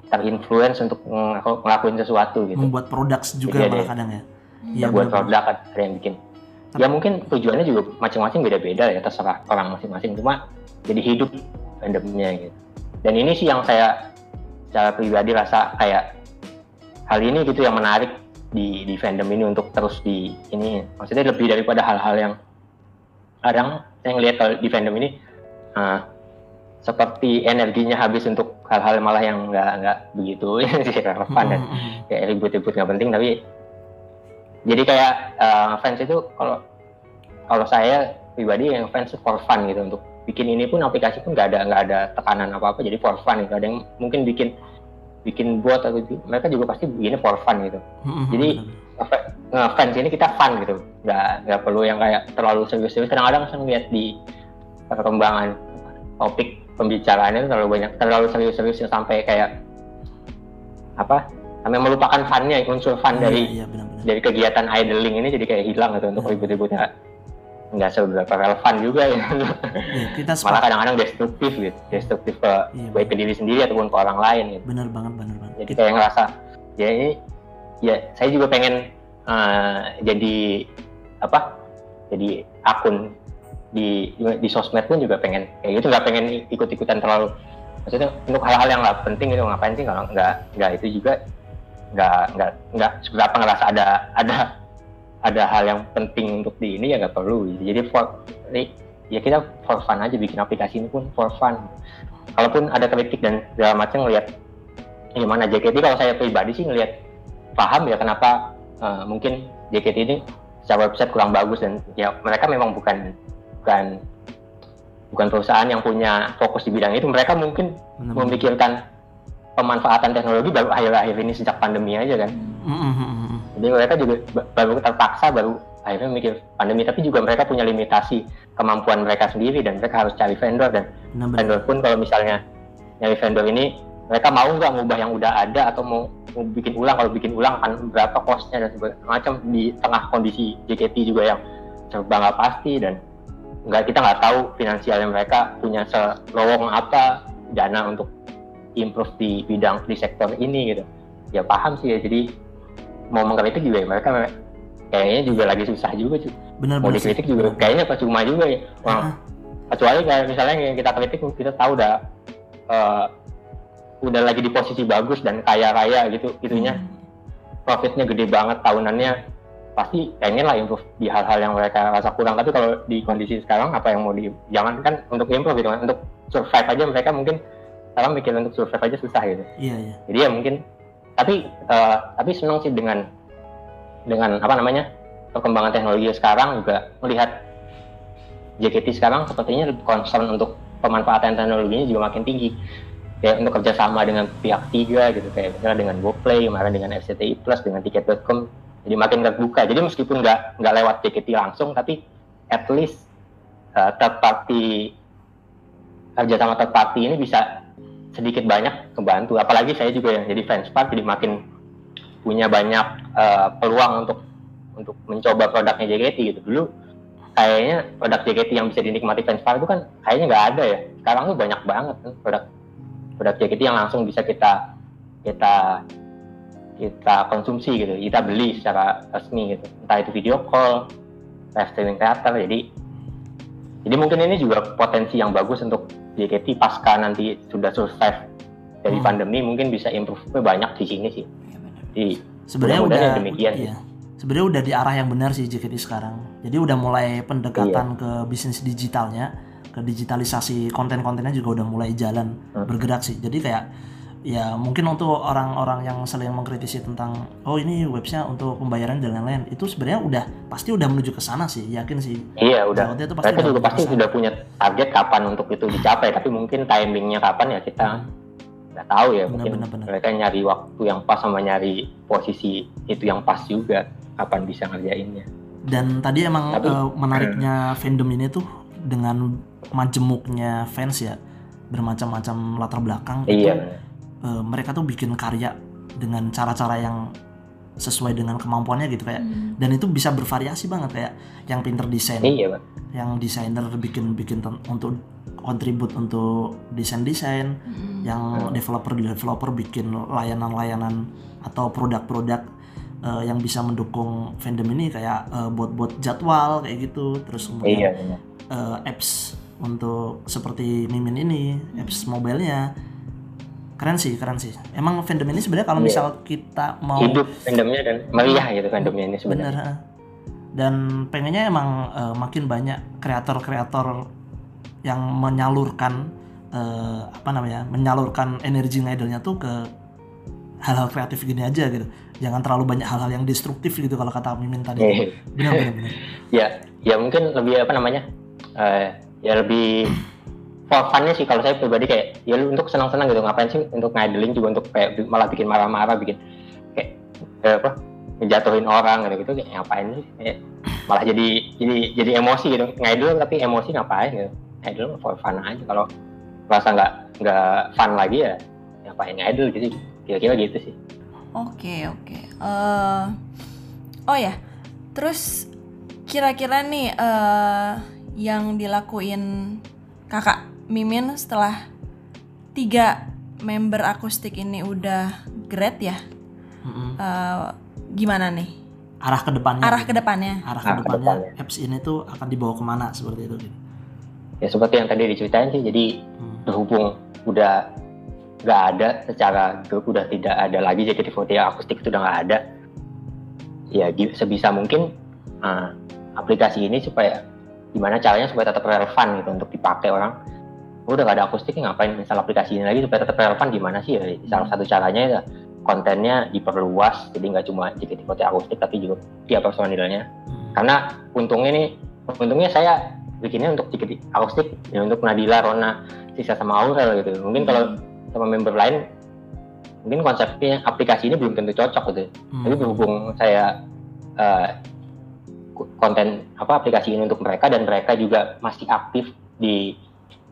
terinfluence untuk ngelaku- ngelakuin sesuatu gitu Membuat produk juga Iya, malah iya. kadang ya. ya buat bener-bener. produk ada yang bikin ya mungkin tujuannya juga macam-macam beda-beda ya terserah orang masing-masing cuma jadi hidup fandomnya gitu dan ini sih yang saya secara pribadi rasa kayak hal ini gitu yang menarik di di fandom ini untuk terus di ini maksudnya lebih daripada hal-hal yang kadang saya ngelihat kalau di fandom ini eh, seperti energinya habis untuk hal-hal malah yang nggak nggak begitu relevan dan Hmm, hmm, hmm. kayak ribut-ribut nggak penting tapi jadi kayak eh, fans itu kalau kalau saya pribadi yang fans for fun gitu untuk bikin ini pun aplikasi pun nggak ada nggak ada tekanan apa apa jadi for fun gitu ada yang mungkin bikin bikin bot atau gitu. mereka juga pasti begini for fun gitu Hmm, hmm, Jadi, ngefans ini kita fun gitu nggak nggak perlu yang kayak terlalu serius-serius kadang-kadang saya lihat di perkembangan topik pembicaraannya terlalu banyak terlalu serius-serius sampai kayak apa sampai melupakan funnya unsur fun Iya, dari iya, benar-benar. dari kegiatan idling ini jadi kayak hilang gitu untuk Hmm. ribut-ributnya nggak seberapa relevan juga ya Iya, kita malah kadang-kadang destruktif gitu destruktif ke Iya, baik ke diri sendiri ataupun ke orang lain gitu bener banget, bener banget. jadi kayak ngerasa ya ini ya saya juga pengen eh, jadi apa jadi akun di di sosmed pun juga pengen kayak gitu nggak pengen ikut-ikutan terlalu maksudnya untuk hal-hal yang nggak penting itu ngapain sih kalau nggak nggak itu juga nggak nggak nggak seberapa ngerasa ada ada ada hal yang penting untuk di ini ya nggak perlu. Jadi for ya kita for fun aja bikin aplikasi ini pun for fun. Kalaupun ada kritik dan segala macam ngelihat gimana JKT kalau saya pribadi sih ngelihat paham ya kenapa eh, mungkin JKT ini secara website kurang bagus dan ya mereka memang bukan bukan bukan perusahaan yang punya fokus di bidang itu. Mereka mungkin Bener-bener. memikirkan pemanfaatan teknologi baru akhir-akhir ini sejak pandemi aja kan. Hmm, jadi mereka juga ba- baru terpaksa baru akhirnya mikir pandemi. Tapi juga mereka punya limitasi kemampuan mereka sendiri dan mereka harus cari vendor. Dan Bener-bener. vendor pun kalau misalnya nyari vendor ini mereka mau nggak ngubah yang udah ada atau mau, mau bikin ulang? Kalau bikin ulang akan berapa costnya dan segala macam di tengah kondisi JKT juga yang serba nggak pasti dan nggak kita nggak tahu finansialnya mereka punya selowong apa dana untuk improve di bidang di sektor ini gitu ya paham sih ya jadi mau mengkritik juga ya mereka kayaknya juga lagi susah juga cuy mau Bener-bener. sih. dikritik juga kayaknya percuma juga ya orang Ah. kecuali kayak misalnya yang kita kritik kita tahu udah eh, udah lagi di posisi bagus dan kaya raya gitu gitunya profitnya gede banget tahunannya pasti pengen lah improve di hal-hal yang mereka rasa kurang. Tapi kalau di kondisi sekarang apa yang mau di jangan kan untuk improve gitu kan untuk survive aja mereka mungkin sekarang mikir untuk survive aja susah gitu. Iya iya. jadi ya mungkin tapi eh, tapi senang sih dengan dengan apa namanya perkembangan teknologi sekarang juga melihat JKT sekarang sepertinya lebih concern untuk pemanfaatan teknologinya juga makin tinggi. Ya untuk kerjasama dengan pihak tiga gitu kayak misalnya dengan GoPlay kemarin dengan FCTI Plus dengan Tiket.com jadi makin terbuka jadi meskipun nggak nggak lewat JKT langsung tapi at least uh, third party kerjasama third party ini bisa sedikit banyak kebantu. Apalagi saya juga yang jadi fans part jadi makin punya banyak uh, peluang untuk untuk mencoba produknya JKT gitu. Dulu kayaknya produk JKT yang bisa dinikmati fans part itu kan kayaknya nggak ada ya. Sekarang tuh banyak banget kan produk produk JKT yang langsung bisa kita kita kita konsumsi gitu kita beli secara resmi gitu entah itu video call live streaming theater jadi jadi mungkin ini juga potensi yang bagus untuk JKT pasca nanti sudah survive dari Hmm. pandemi mungkin bisa improve banyak di sini sih Iya benar. Sebenarnya udah demikian. iya. Sebenarnya udah di arah yang benar sih JKT sekarang. Jadi udah mulai pendekatan Iya. ke bisnis digitalnya, ke digitalisasi konten-kontennya juga udah mulai jalan Hmm. bergerak sih. Jadi kayak ya mungkin untuk orang-orang yang sering mengkritisi tentang oh ini websnya untuk pembayaran dan lain-lain itu sebenarnya udah pasti udah menuju ke sana sih yakin sih. Iya udah. Itu pasti mereka udah juga pasti sudah punya target kapan untuk itu dicapai tapi mungkin timingnya kapan ya kita nggak tahu ya Benar, mungkin benar, benar. mereka nyari waktu yang pas sama nyari posisi itu yang pas juga kapan bisa ngerjainnya. Dan tadi emang Tapi- eh, menariknya fandom ini tuh dengan majemuknya fans ya bermacam-macam latar belakang itu iya eh, mereka tuh bikin karya dengan cara-cara yang sesuai dengan kemampuannya gitu kayak Hmm. dan itu bisa bervariasi banget kayak yang pinter desain iya Pak. yang desainer bikin bikin untuk kontribut untuk desain desain Hmm. yang Hmm. developer developer bikin layanan-layanan atau produk-produk eh, yang bisa mendukung fandom ini kayak eh, buat-buat jadwal kayak gitu terus kemudian iya benar. eh, apps untuk seperti Mimin ini apps mobilenya keren sih keren sih. Emang fandom ini sebenarnya kalau Iya. misal kita mau hidup fandomnya dan meriah gitu fandomnya ini sebenarnya. Dan pengennya emang eh, makin banyak kreator-kreator yang menyalurkan eh, apa namanya menyalurkan energi ngidolnya tuh ke hal-hal kreatif gini aja gitu. Jangan terlalu banyak hal-hal yang destruktif gitu kalau kata Mimin tadi. Iya. benar benar benar ya ya mungkin lebih apa namanya eh, ya lebih for funnya sih kalau saya pribadi kayak ya lu untuk senang-senang gitu ngapain sih untuk ngidolin juga untuk kayak malah bikin marah-marah bikin kayak eh, apa ngejatuhin orang gitu gitu kayak ngapain sih Kayak malah jadi jadi jadi emosi gitu. Ngidol tapi emosi ngapain gitu? Ngidol for fun aja kalau merasa nggak nggak fun lagi ya ngapain ngidol gitu kira-kira gitu sih. Oke oke. Eh, oh ya, terus kira-kira nih eh, yang dilakuin kakak Mimin setelah tiga member akustik ini udah grade ya, Mm-mm. eh, gimana nih arah ke depannya arah gitu. ke depannya? arah Arah ke ke depannya depannya. apps ini tuh akan dibawa ke mana seperti itu gitu. ya seperti yang tadi diceritain sih jadi Hmm. berhubung udah nggak ada secara grup udah tidak ada lagi JKT48 akustik itu udah nggak ada ya sebisa mungkin uh, aplikasi ini supaya gimana caranya supaya tetap relevan gitu untuk dipakai orang Udah gak ada akustik ngapain install aplikasi ini lagi supaya tetap relevan? Gimana sih? Ya salah satu caranya ya kontennya diperluas jadi nggak cuma JKT48 akustik tapi juga tiap personilnya Hmm. karena untungnya nih untungnya saya bikinnya untuk JKT akustik ya untuk Nadila, Rona, Sisa sama Aurel gitu. Mungkin kalau sama member lain mungkin konsepnya aplikasi ini belum tentu cocok gitu. Hmm. tapi berhubung saya ku- konten apa aplikasi ini untuk mereka dan mereka juga masih aktif di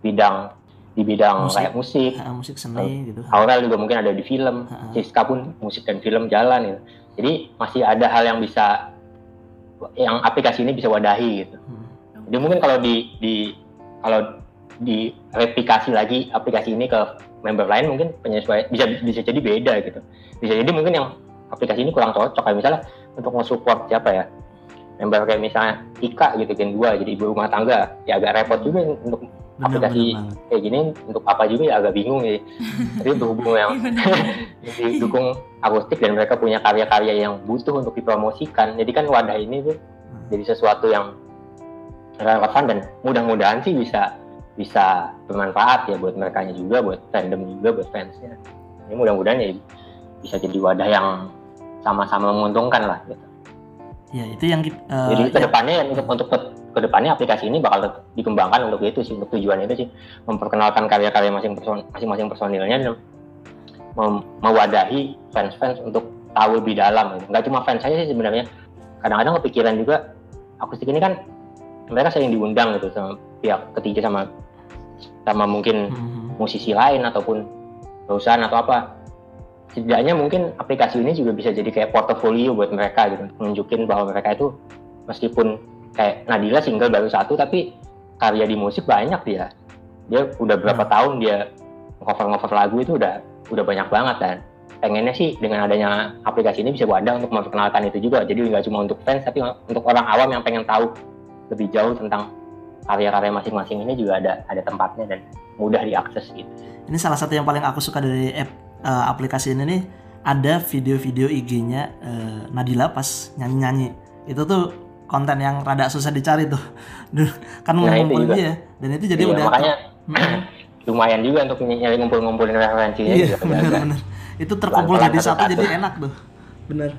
bidang di bidang Musik. kayak musik. Ha, musik seni gitu. Aurel juga mungkin ada di film. Ha. Siska pun musik dan film jalan gitu. Jadi masih ada hal yang bisa yang aplikasi ini bisa wadahi gitu. Hmm. jadi mungkin kalau di di kalau di replikasi lagi aplikasi ini ke member lain mungkin penyesuaian bisa bisa jadi beda gitu. Bisa jadi mungkin yang aplikasi ini kurang cocok. Kayak misalnya untuk nge-support siapa ya? Member kayak misalnya Ika gitu gen 2 jadi ibu rumah tangga. Ya agak repot juga untuk bener aplikasi bener kayak gini untuk apa juga ya agak bingung ya tapi berhubung yang didukung akustik dan mereka punya karya-karya yang butuh untuk dipromosikan. Jadi kan wadah ini tuh jadi sesuatu yang relevan dan mudah-mudahan sih bisa bisa bermanfaat ya buat mereka juga buat fandom juga buat fansnya. Ini mudah-mudahan ya bisa jadi wadah yang sama-sama menguntungkan lah gitu. ya itu yang kita eh, jadi ya, ke depannya untuk untuk ke, ke depannya aplikasi ini bakal dikembangkan untuk itu sih untuk tujuan itu sih memperkenalkan karya-karya masing-masing personilnya dan mem- mewadahi fans-fans untuk tahu lebih dalam gitu. nggak cuma fans saja sih sebenarnya kadang-kadang kepikiran juga akustik ini kan mereka sering diundang gitu sama pihak ketiga sama sama mungkin mhm. musisi lain ataupun perusahaan atau apa setidaknya mungkin aplikasi ini juga bisa jadi kayak portofolio buat mereka gitu nunjukin bahwa mereka itu meskipun kayak Nadila single baru satu tapi karya di musik banyak dia. Dia udah berapa tahun dia cover cover lagu itu udah udah banyak banget dan pengennya sih dengan adanya aplikasi ini bisa wadah untuk memperkenalkan itu juga. Jadi nggak cuma untuk fans tapi untuk orang awam yang pengen tahu lebih jauh tentang karya-karya masing-masing ini juga ada ada tempatnya dan mudah diakses gitu. Ini salah satu yang paling aku suka dari app eh, aplikasi ini nih. Ada video-video IG-nya eh, Nadila pas nyanyi-nyanyi. Itu tuh konten yang rada susah dicari tuh Duh, kan Nah, itu ngumpul juga. dia dan itu jadi Iya, udah makanya lumayan juga untuk nyari ngumpul-ngumpulin referensinya iya juga kejaga. bener-bener itu terkumpul Pelan-pelan jadi satu satu-satu. jadi enak tuh bener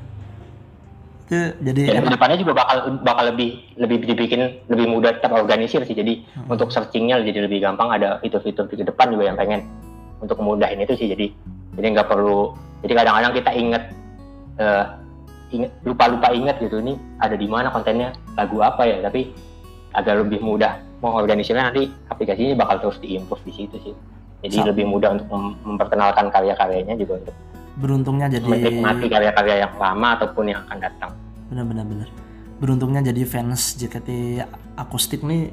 itu jadi Dan enak ke depannya juga bakal bakal lebih lebih dibikin lebih mudah terorganisir sih. Jadi Hmm. untuk searchingnya jadi lebih gampang. Ada fitur-fitur di depan juga yang pengen untuk memudahin itu sih. Jadi jadi nggak perlu. Jadi kadang-kadang kita inget eh, inget lupa-lupa inget gitu ini ada di mana kontennya lagu apa ya. Tapi agak lebih mudah mengorganisirnya nanti aplikasinya bakal terus diimprove di situ sih. Jadi Sama. lebih mudah untuk mem- memperkenalkan karya-karyanya juga untuk beruntungnya jadi menikmati karya-karya yang lama ataupun yang akan datang. bener-bener bener beruntungnya jadi fans JKT akustik nih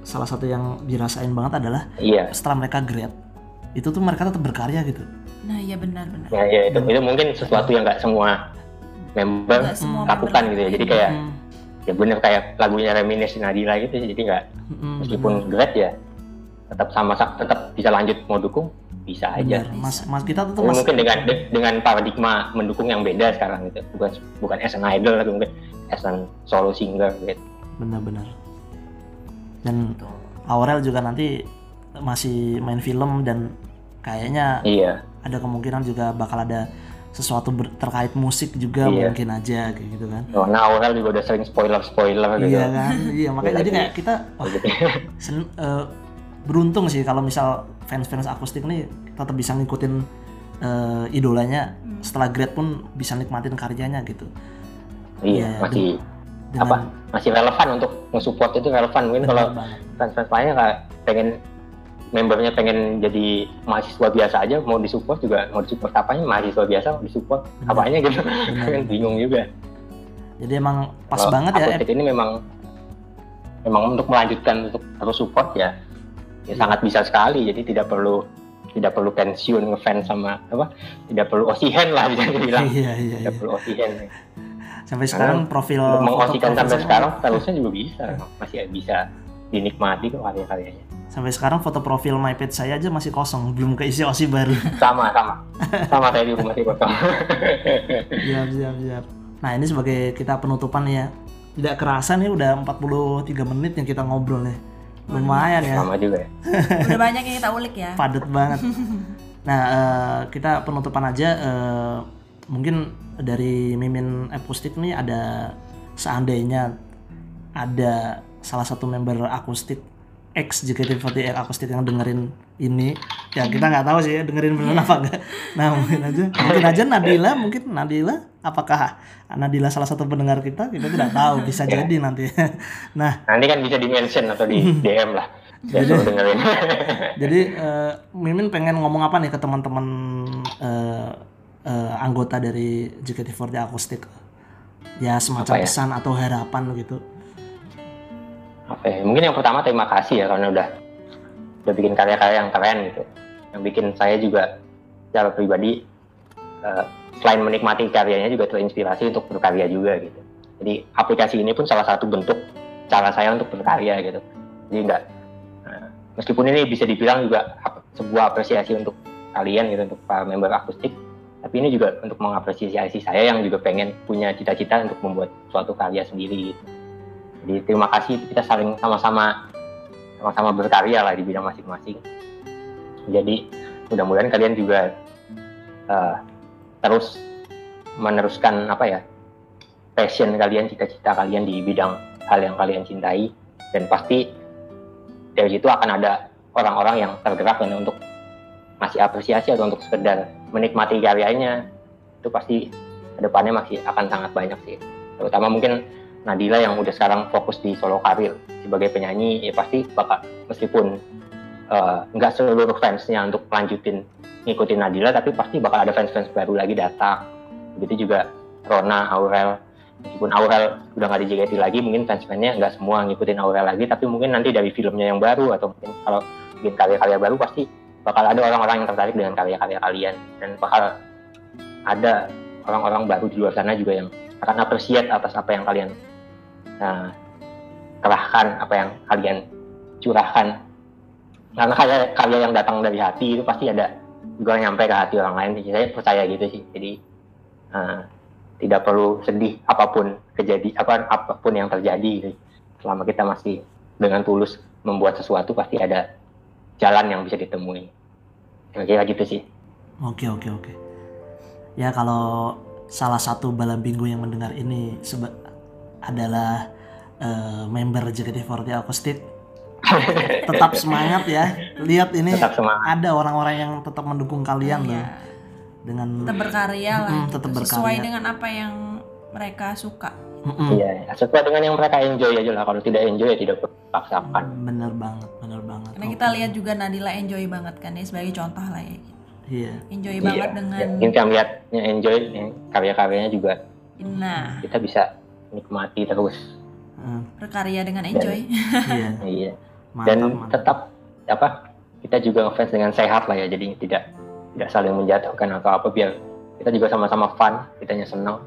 salah satu yang dirasain banget adalah Iya. setelah mereka grad itu tuh mereka tetap berkarya gitu Nah iya benar-benar. Ya, ya itu, itu mungkin sesuatu yang nggak semua member lakukan gitu ya. Jadi kayak Hmm, ya bener kayak lagunya Reminisce Nadila gitu. sih. Jadi nggak hmm, meskipun grad ya tetap sama tetap bisa lanjut mau dukung bisa aja. bener. mas mas kita tuh Tapi mas mungkin dengan de- dengan paradigma mendukung yang beda sekarang gitu. Bukan bukan as an idol tapi mungkin as an solo singer gitu. bener-bener dan Aurel juga nanti masih main film dan kayaknya Iya. ada kemungkinan juga bakal ada sesuatu ber- terkait musik juga Iya. mungkin aja kayak gitu kan Oh, nah Aurel juga udah sering spoiler spoiler gitu. iya kan iya makanya jadi kayak kita wah, Gitu. sen- eh, beruntung sih kalau misal fans-fans akustik nih tetap bisa ngikutin eh, idolanya Hmm. setelah grade pun bisa nikmatin karyanya gitu iya, Iya, masih dengan apa? Masih relevan untuk nge-support itu relevan. Mungkin kalau fans-fans lainnya kayak pengen membernya pengen jadi mahasiswa biasa aja mau disupport juga mau disupport apanya mahasiswa biasa mau disupport Bener. apanya gitu. Kan bingung juga. Jadi emang pas Kalau banget ya ini memang memang untuk melanjutkan untuk terus support ya ya sangat bisa sekali. Jadi tidak perlu tidak perlu pensiun ngefans sama apa tidak perlu osihen lah bisa dibilang. Iya iya iya. tidak perlu osihen sampai sekarang profil mengosikan sampai sekarang terusnya juga bisa. Masih bisa dinikmati kok karya-karyanya sampai sekarang foto profil my page saya aja masih kosong belum keisi osi baru. Sama sama. Sama saya di rumah sih kosong. Siap siap siap. Nah ini sebagai kita penutupan ya. Tidak kerasa nih udah 43 menit yang kita ngobrol nih lumayan ya. Sama juga ya. Udah banyak yang kita ulik ya. padat banget. Nah eh, kita penutupan aja eh, mungkin dari mimin akustik nih ada seandainya ada salah satu member akustik ex JKT48 akustik yang dengerin ini. Ya kita nggak tahu sih ya dengerin beneran apa enggak nah mungkin aja. Mungkin aja Nadila mungkin Nadila apakah Nadila salah satu pendengar kita? Kita tidak tahu bisa Ya. jadi nanti. Nah. Nanti kan bisa di mention atau di DM lah. Dengerin. Jadi eh, Mimin pengen ngomong apa nih ke teman-teman eh, eh, anggota dari JKT48 akustik? Ya semacam Apa ya? pesan atau harapan gitu. Oke, mungkin yang pertama terima kasih ya karena udah udah bikin karya-karya yang keren gitu. Yang bikin saya juga secara pribadi eh, selain menikmati karyanya juga terinspirasi untuk berkarya juga gitu. Jadi aplikasi ini pun salah satu bentuk cara saya untuk berkarya gitu. Jadi enggak nah, meskipun ini bisa dibilang juga sebuah apresiasi untuk kalian gitu untuk para member akustik, tapi ini juga untuk mengapresiasi saya yang juga pengen punya cita-cita untuk membuat suatu karya sendiri gitu. Jadi terima kasih. Kita saling sama-sama sama-sama berkarya lah di bidang masing-masing. Jadi mudah-mudahan kalian juga eh, terus meneruskan apa ya passion kalian, cita-cita kalian di bidang hal yang kalian cintai. Dan pasti dari situ akan ada orang-orang yang tergerak dan untuk masih apresiasi atau untuk sekedar menikmati karyanya. Itu pasti ke depannya masih akan sangat banyak sih. Terutama mungkin Nadila yang udah sekarang fokus di solo karir sebagai penyanyi ya pasti bakal meskipun eh, nggak seluruh fansnya untuk lanjutin ngikutin Nadila tapi pasti bakal ada fans-fans baru lagi datang. Begitu juga Rona Aurel. Meskipun Aurel udah nggak di JKT lagi mungkin fans-fansnya nggak semua ngikutin Aurel lagi tapi mungkin nanti dari filmnya yang baru atau mungkin kalau bikin karya-karya baru pasti bakal ada orang-orang yang tertarik dengan karya-karya kalian. Dan bakal ada orang-orang baru di luar sana juga yang akan appreciate atas apa yang kalian nah, kerahkan apa yang kalian curahkan. Karena karya karya yang datang dari hati itu pasti ada juga nyampe ke hati orang lain saya percaya gitu sih. Jadi eh, tidak perlu sedih apa pun kejadi apa apa pun yang terjadi gitu. selama kita masih dengan tulus membuat sesuatu pasti ada jalan yang bisa ditemui. Kira-kira gitu sih. Oke oke oke. Ya kalau salah satu balam bingung yang mendengar ini seba- adalah eh, member JKT48 Acoustic tetap semangat ya. Lihat ini ada orang-orang yang tetap mendukung kalian loh Iya. dengan tetap berkarya lah gitu. tetap sesuai berkarya. dengan apa yang mereka suka Mm-mm. iya sesuai dengan yang mereka enjoy aja lah kalau tidak enjoy ya tidak perlu dipaksakan bener banget bener banget. karena kita lihat juga Nadila enjoy banget kan ya sebagai contoh lah ya Iya. enjoy Iya, banget dengan ya, mungkin kita melihatnya enjoy karya-karyanya juga nah kita bisa nikmati terus Mm, berkarya dengan enjoy iya. iya Mantap, dan mantap. tetap apa kita juga ngefans dengan sehat lah ya jadi tidak tidak saling menjatuhkan atau apa biar kita juga sama-sama fun kitanya senang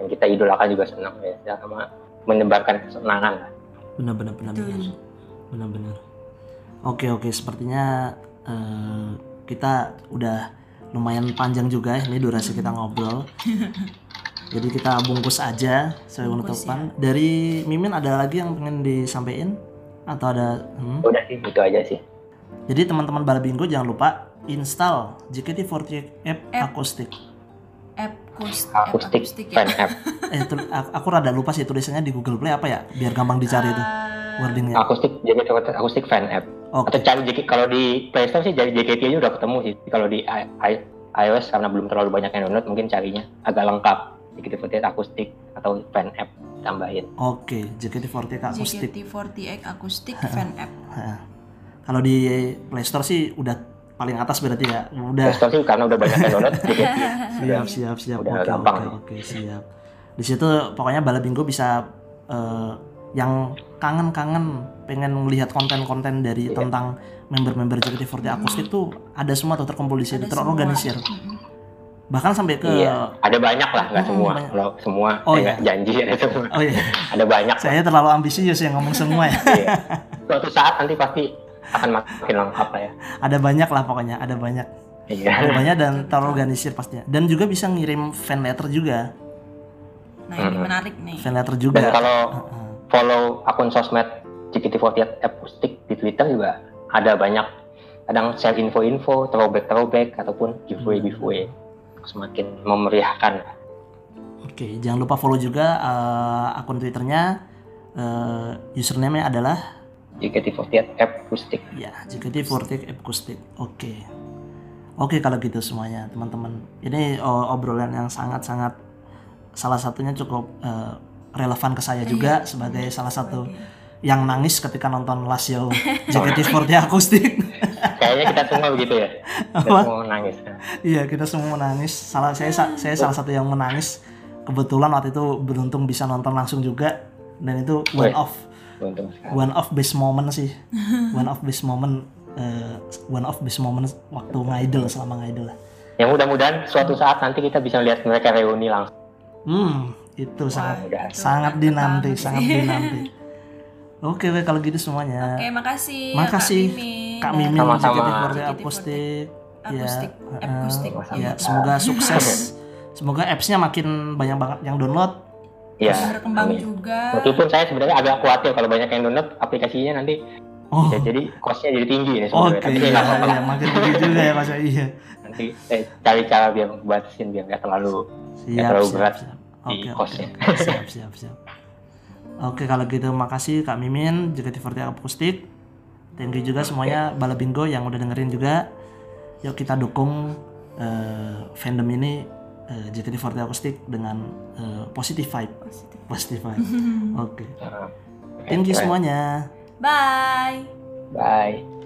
dan kita idolakan juga senang ya sama menyebarkan kesenangan lah Bener bener bener Betul. bener. Bener bener. Oke oke sepertinya eh, kita udah lumayan panjang juga ya ini durasi kita ngobrol. Jadi kita bungkus aja sebagai penutupan. Dari Mimin ada lagi yang pengen disampaikan atau ada? hmm? udah sih itu aja sih Jadi teman-teman Balabingo jangan lupa install JKT48 app App. akustik. app kus- app akustik akustik ya fan app Eh tu- aku, aku rada lupa sih tulisannya di Google Play apa ya biar gampang dicari itu Ah, wordingnya. akustik jadi akustik fan app Oke. atau cari JKT kalau di Play Store sih jadi JKT aja udah ketemu sih kalau di i- i- iOS karena belum terlalu banyak yang download mungkin carinya agak lengkap JKT48 akustik atau fan app tambahin Oke, JKT48 akustik. JKT48 akustik fan app Heeh. Kalau di Play Store sih udah paling atas berarti ya. Play Udah. Store sih karena udah banyak yang download Siap, siap, siap. Udah Oke, gampang oke, oke, siap. Di situ pokoknya Bala Bingo bisa eh, yang kangen-kangen pengen melihat konten-konten dari Iya. tentang member-member JKT48 akustik tuh ada semua tuh terkumpul di situ, terorganisir. Bahkan sampai ke iya ada banyak lah nggak Hmm, semua banyak. kalau semua Oh, saya iya. janji ada semua Oh iya, ada banyak lah. saya terlalu ambisius yang ngomong semua ya. Iya. suatu saat nanti pasti akan makin lengkap lah ya Ada banyak lah pokoknya, ada banyak. iya Ada banyak dan terorganisir pastinya. Dan juga bisa ngirim fan letter juga. nah ini Mm-mm. menarik nih Fan letter dan juga. kalau Heeh. follow akun sosmed JKT48 akustik di Twitter juga ada banyak kadang share info-info, throwback-throwback ataupun giveaway-giveaway semakin memeriahkan. Oke, jangan lupa follow juga eh, akun Twitternya. Eh, username-nya adalah JKT48 akustik. ya JKT48 Acoustic. Oke. Oke kalau gitu semuanya teman-teman. Ini oh, obrolan yang sangat-sangat salah satunya cukup eh, relevan ke saya juga sebagai salah satu yang nangis ketika nonton last show JKT48 Acoustic. Kayaknya kita semua begitu ya. Kita Apa? semua nangis. Iya kita semua menangis. Salah saya sa- saya salah satu yang menangis. Kebetulan waktu itu beruntung bisa nonton langsung juga dan itu one Wih. of Untung sekali. one of best moment sih. one of best moment eh, one of best moment waktu ngidol selama ngidol lah. Yang mudah-mudahan suatu saat nanti kita bisa lihat mereka reuni langsung. Hmm, itu sangat sangat dinanti, sangat sih. dinanti. Oke, weh, kalau gitu semuanya. Oke, makasih. Makasih, Kak Mimin. Kak dan Mimin Sama-sama. JKT48 JKT48. Akustik. Akustik, Ya, akustik. eh, ya, semoga sukses. semoga apps-nya makin banyak banget yang download. Ya, berkembang amin. juga. Meskipun saya sebenarnya agak khawatir kalau banyak yang download aplikasinya nanti Oh, bisa jadi cost-nya jadi tinggi nih oke, sebenarnya. Tapi saya iya, nggak apa-apa. iya, makin tinggi juga ya Mas. Iya. Nanti saya cari cara biar batasin biar nggak terlalu Siap, terlalu siap, berat siap. di Oke, oke, cost-nya. oke. siap, siap, siap. Oke, kalau gitu makasih Kak Mimin, JKT48 Akustik. Thank you juga semuanya Bala Bingo yang udah dengerin juga. Yuk kita dukung eh, fandom ini eh, JKT48 Akustik dengan eh, positive vibe. Positif. Positive vibe. Oke. Nah, Thank you semuanya. Bye. Bye.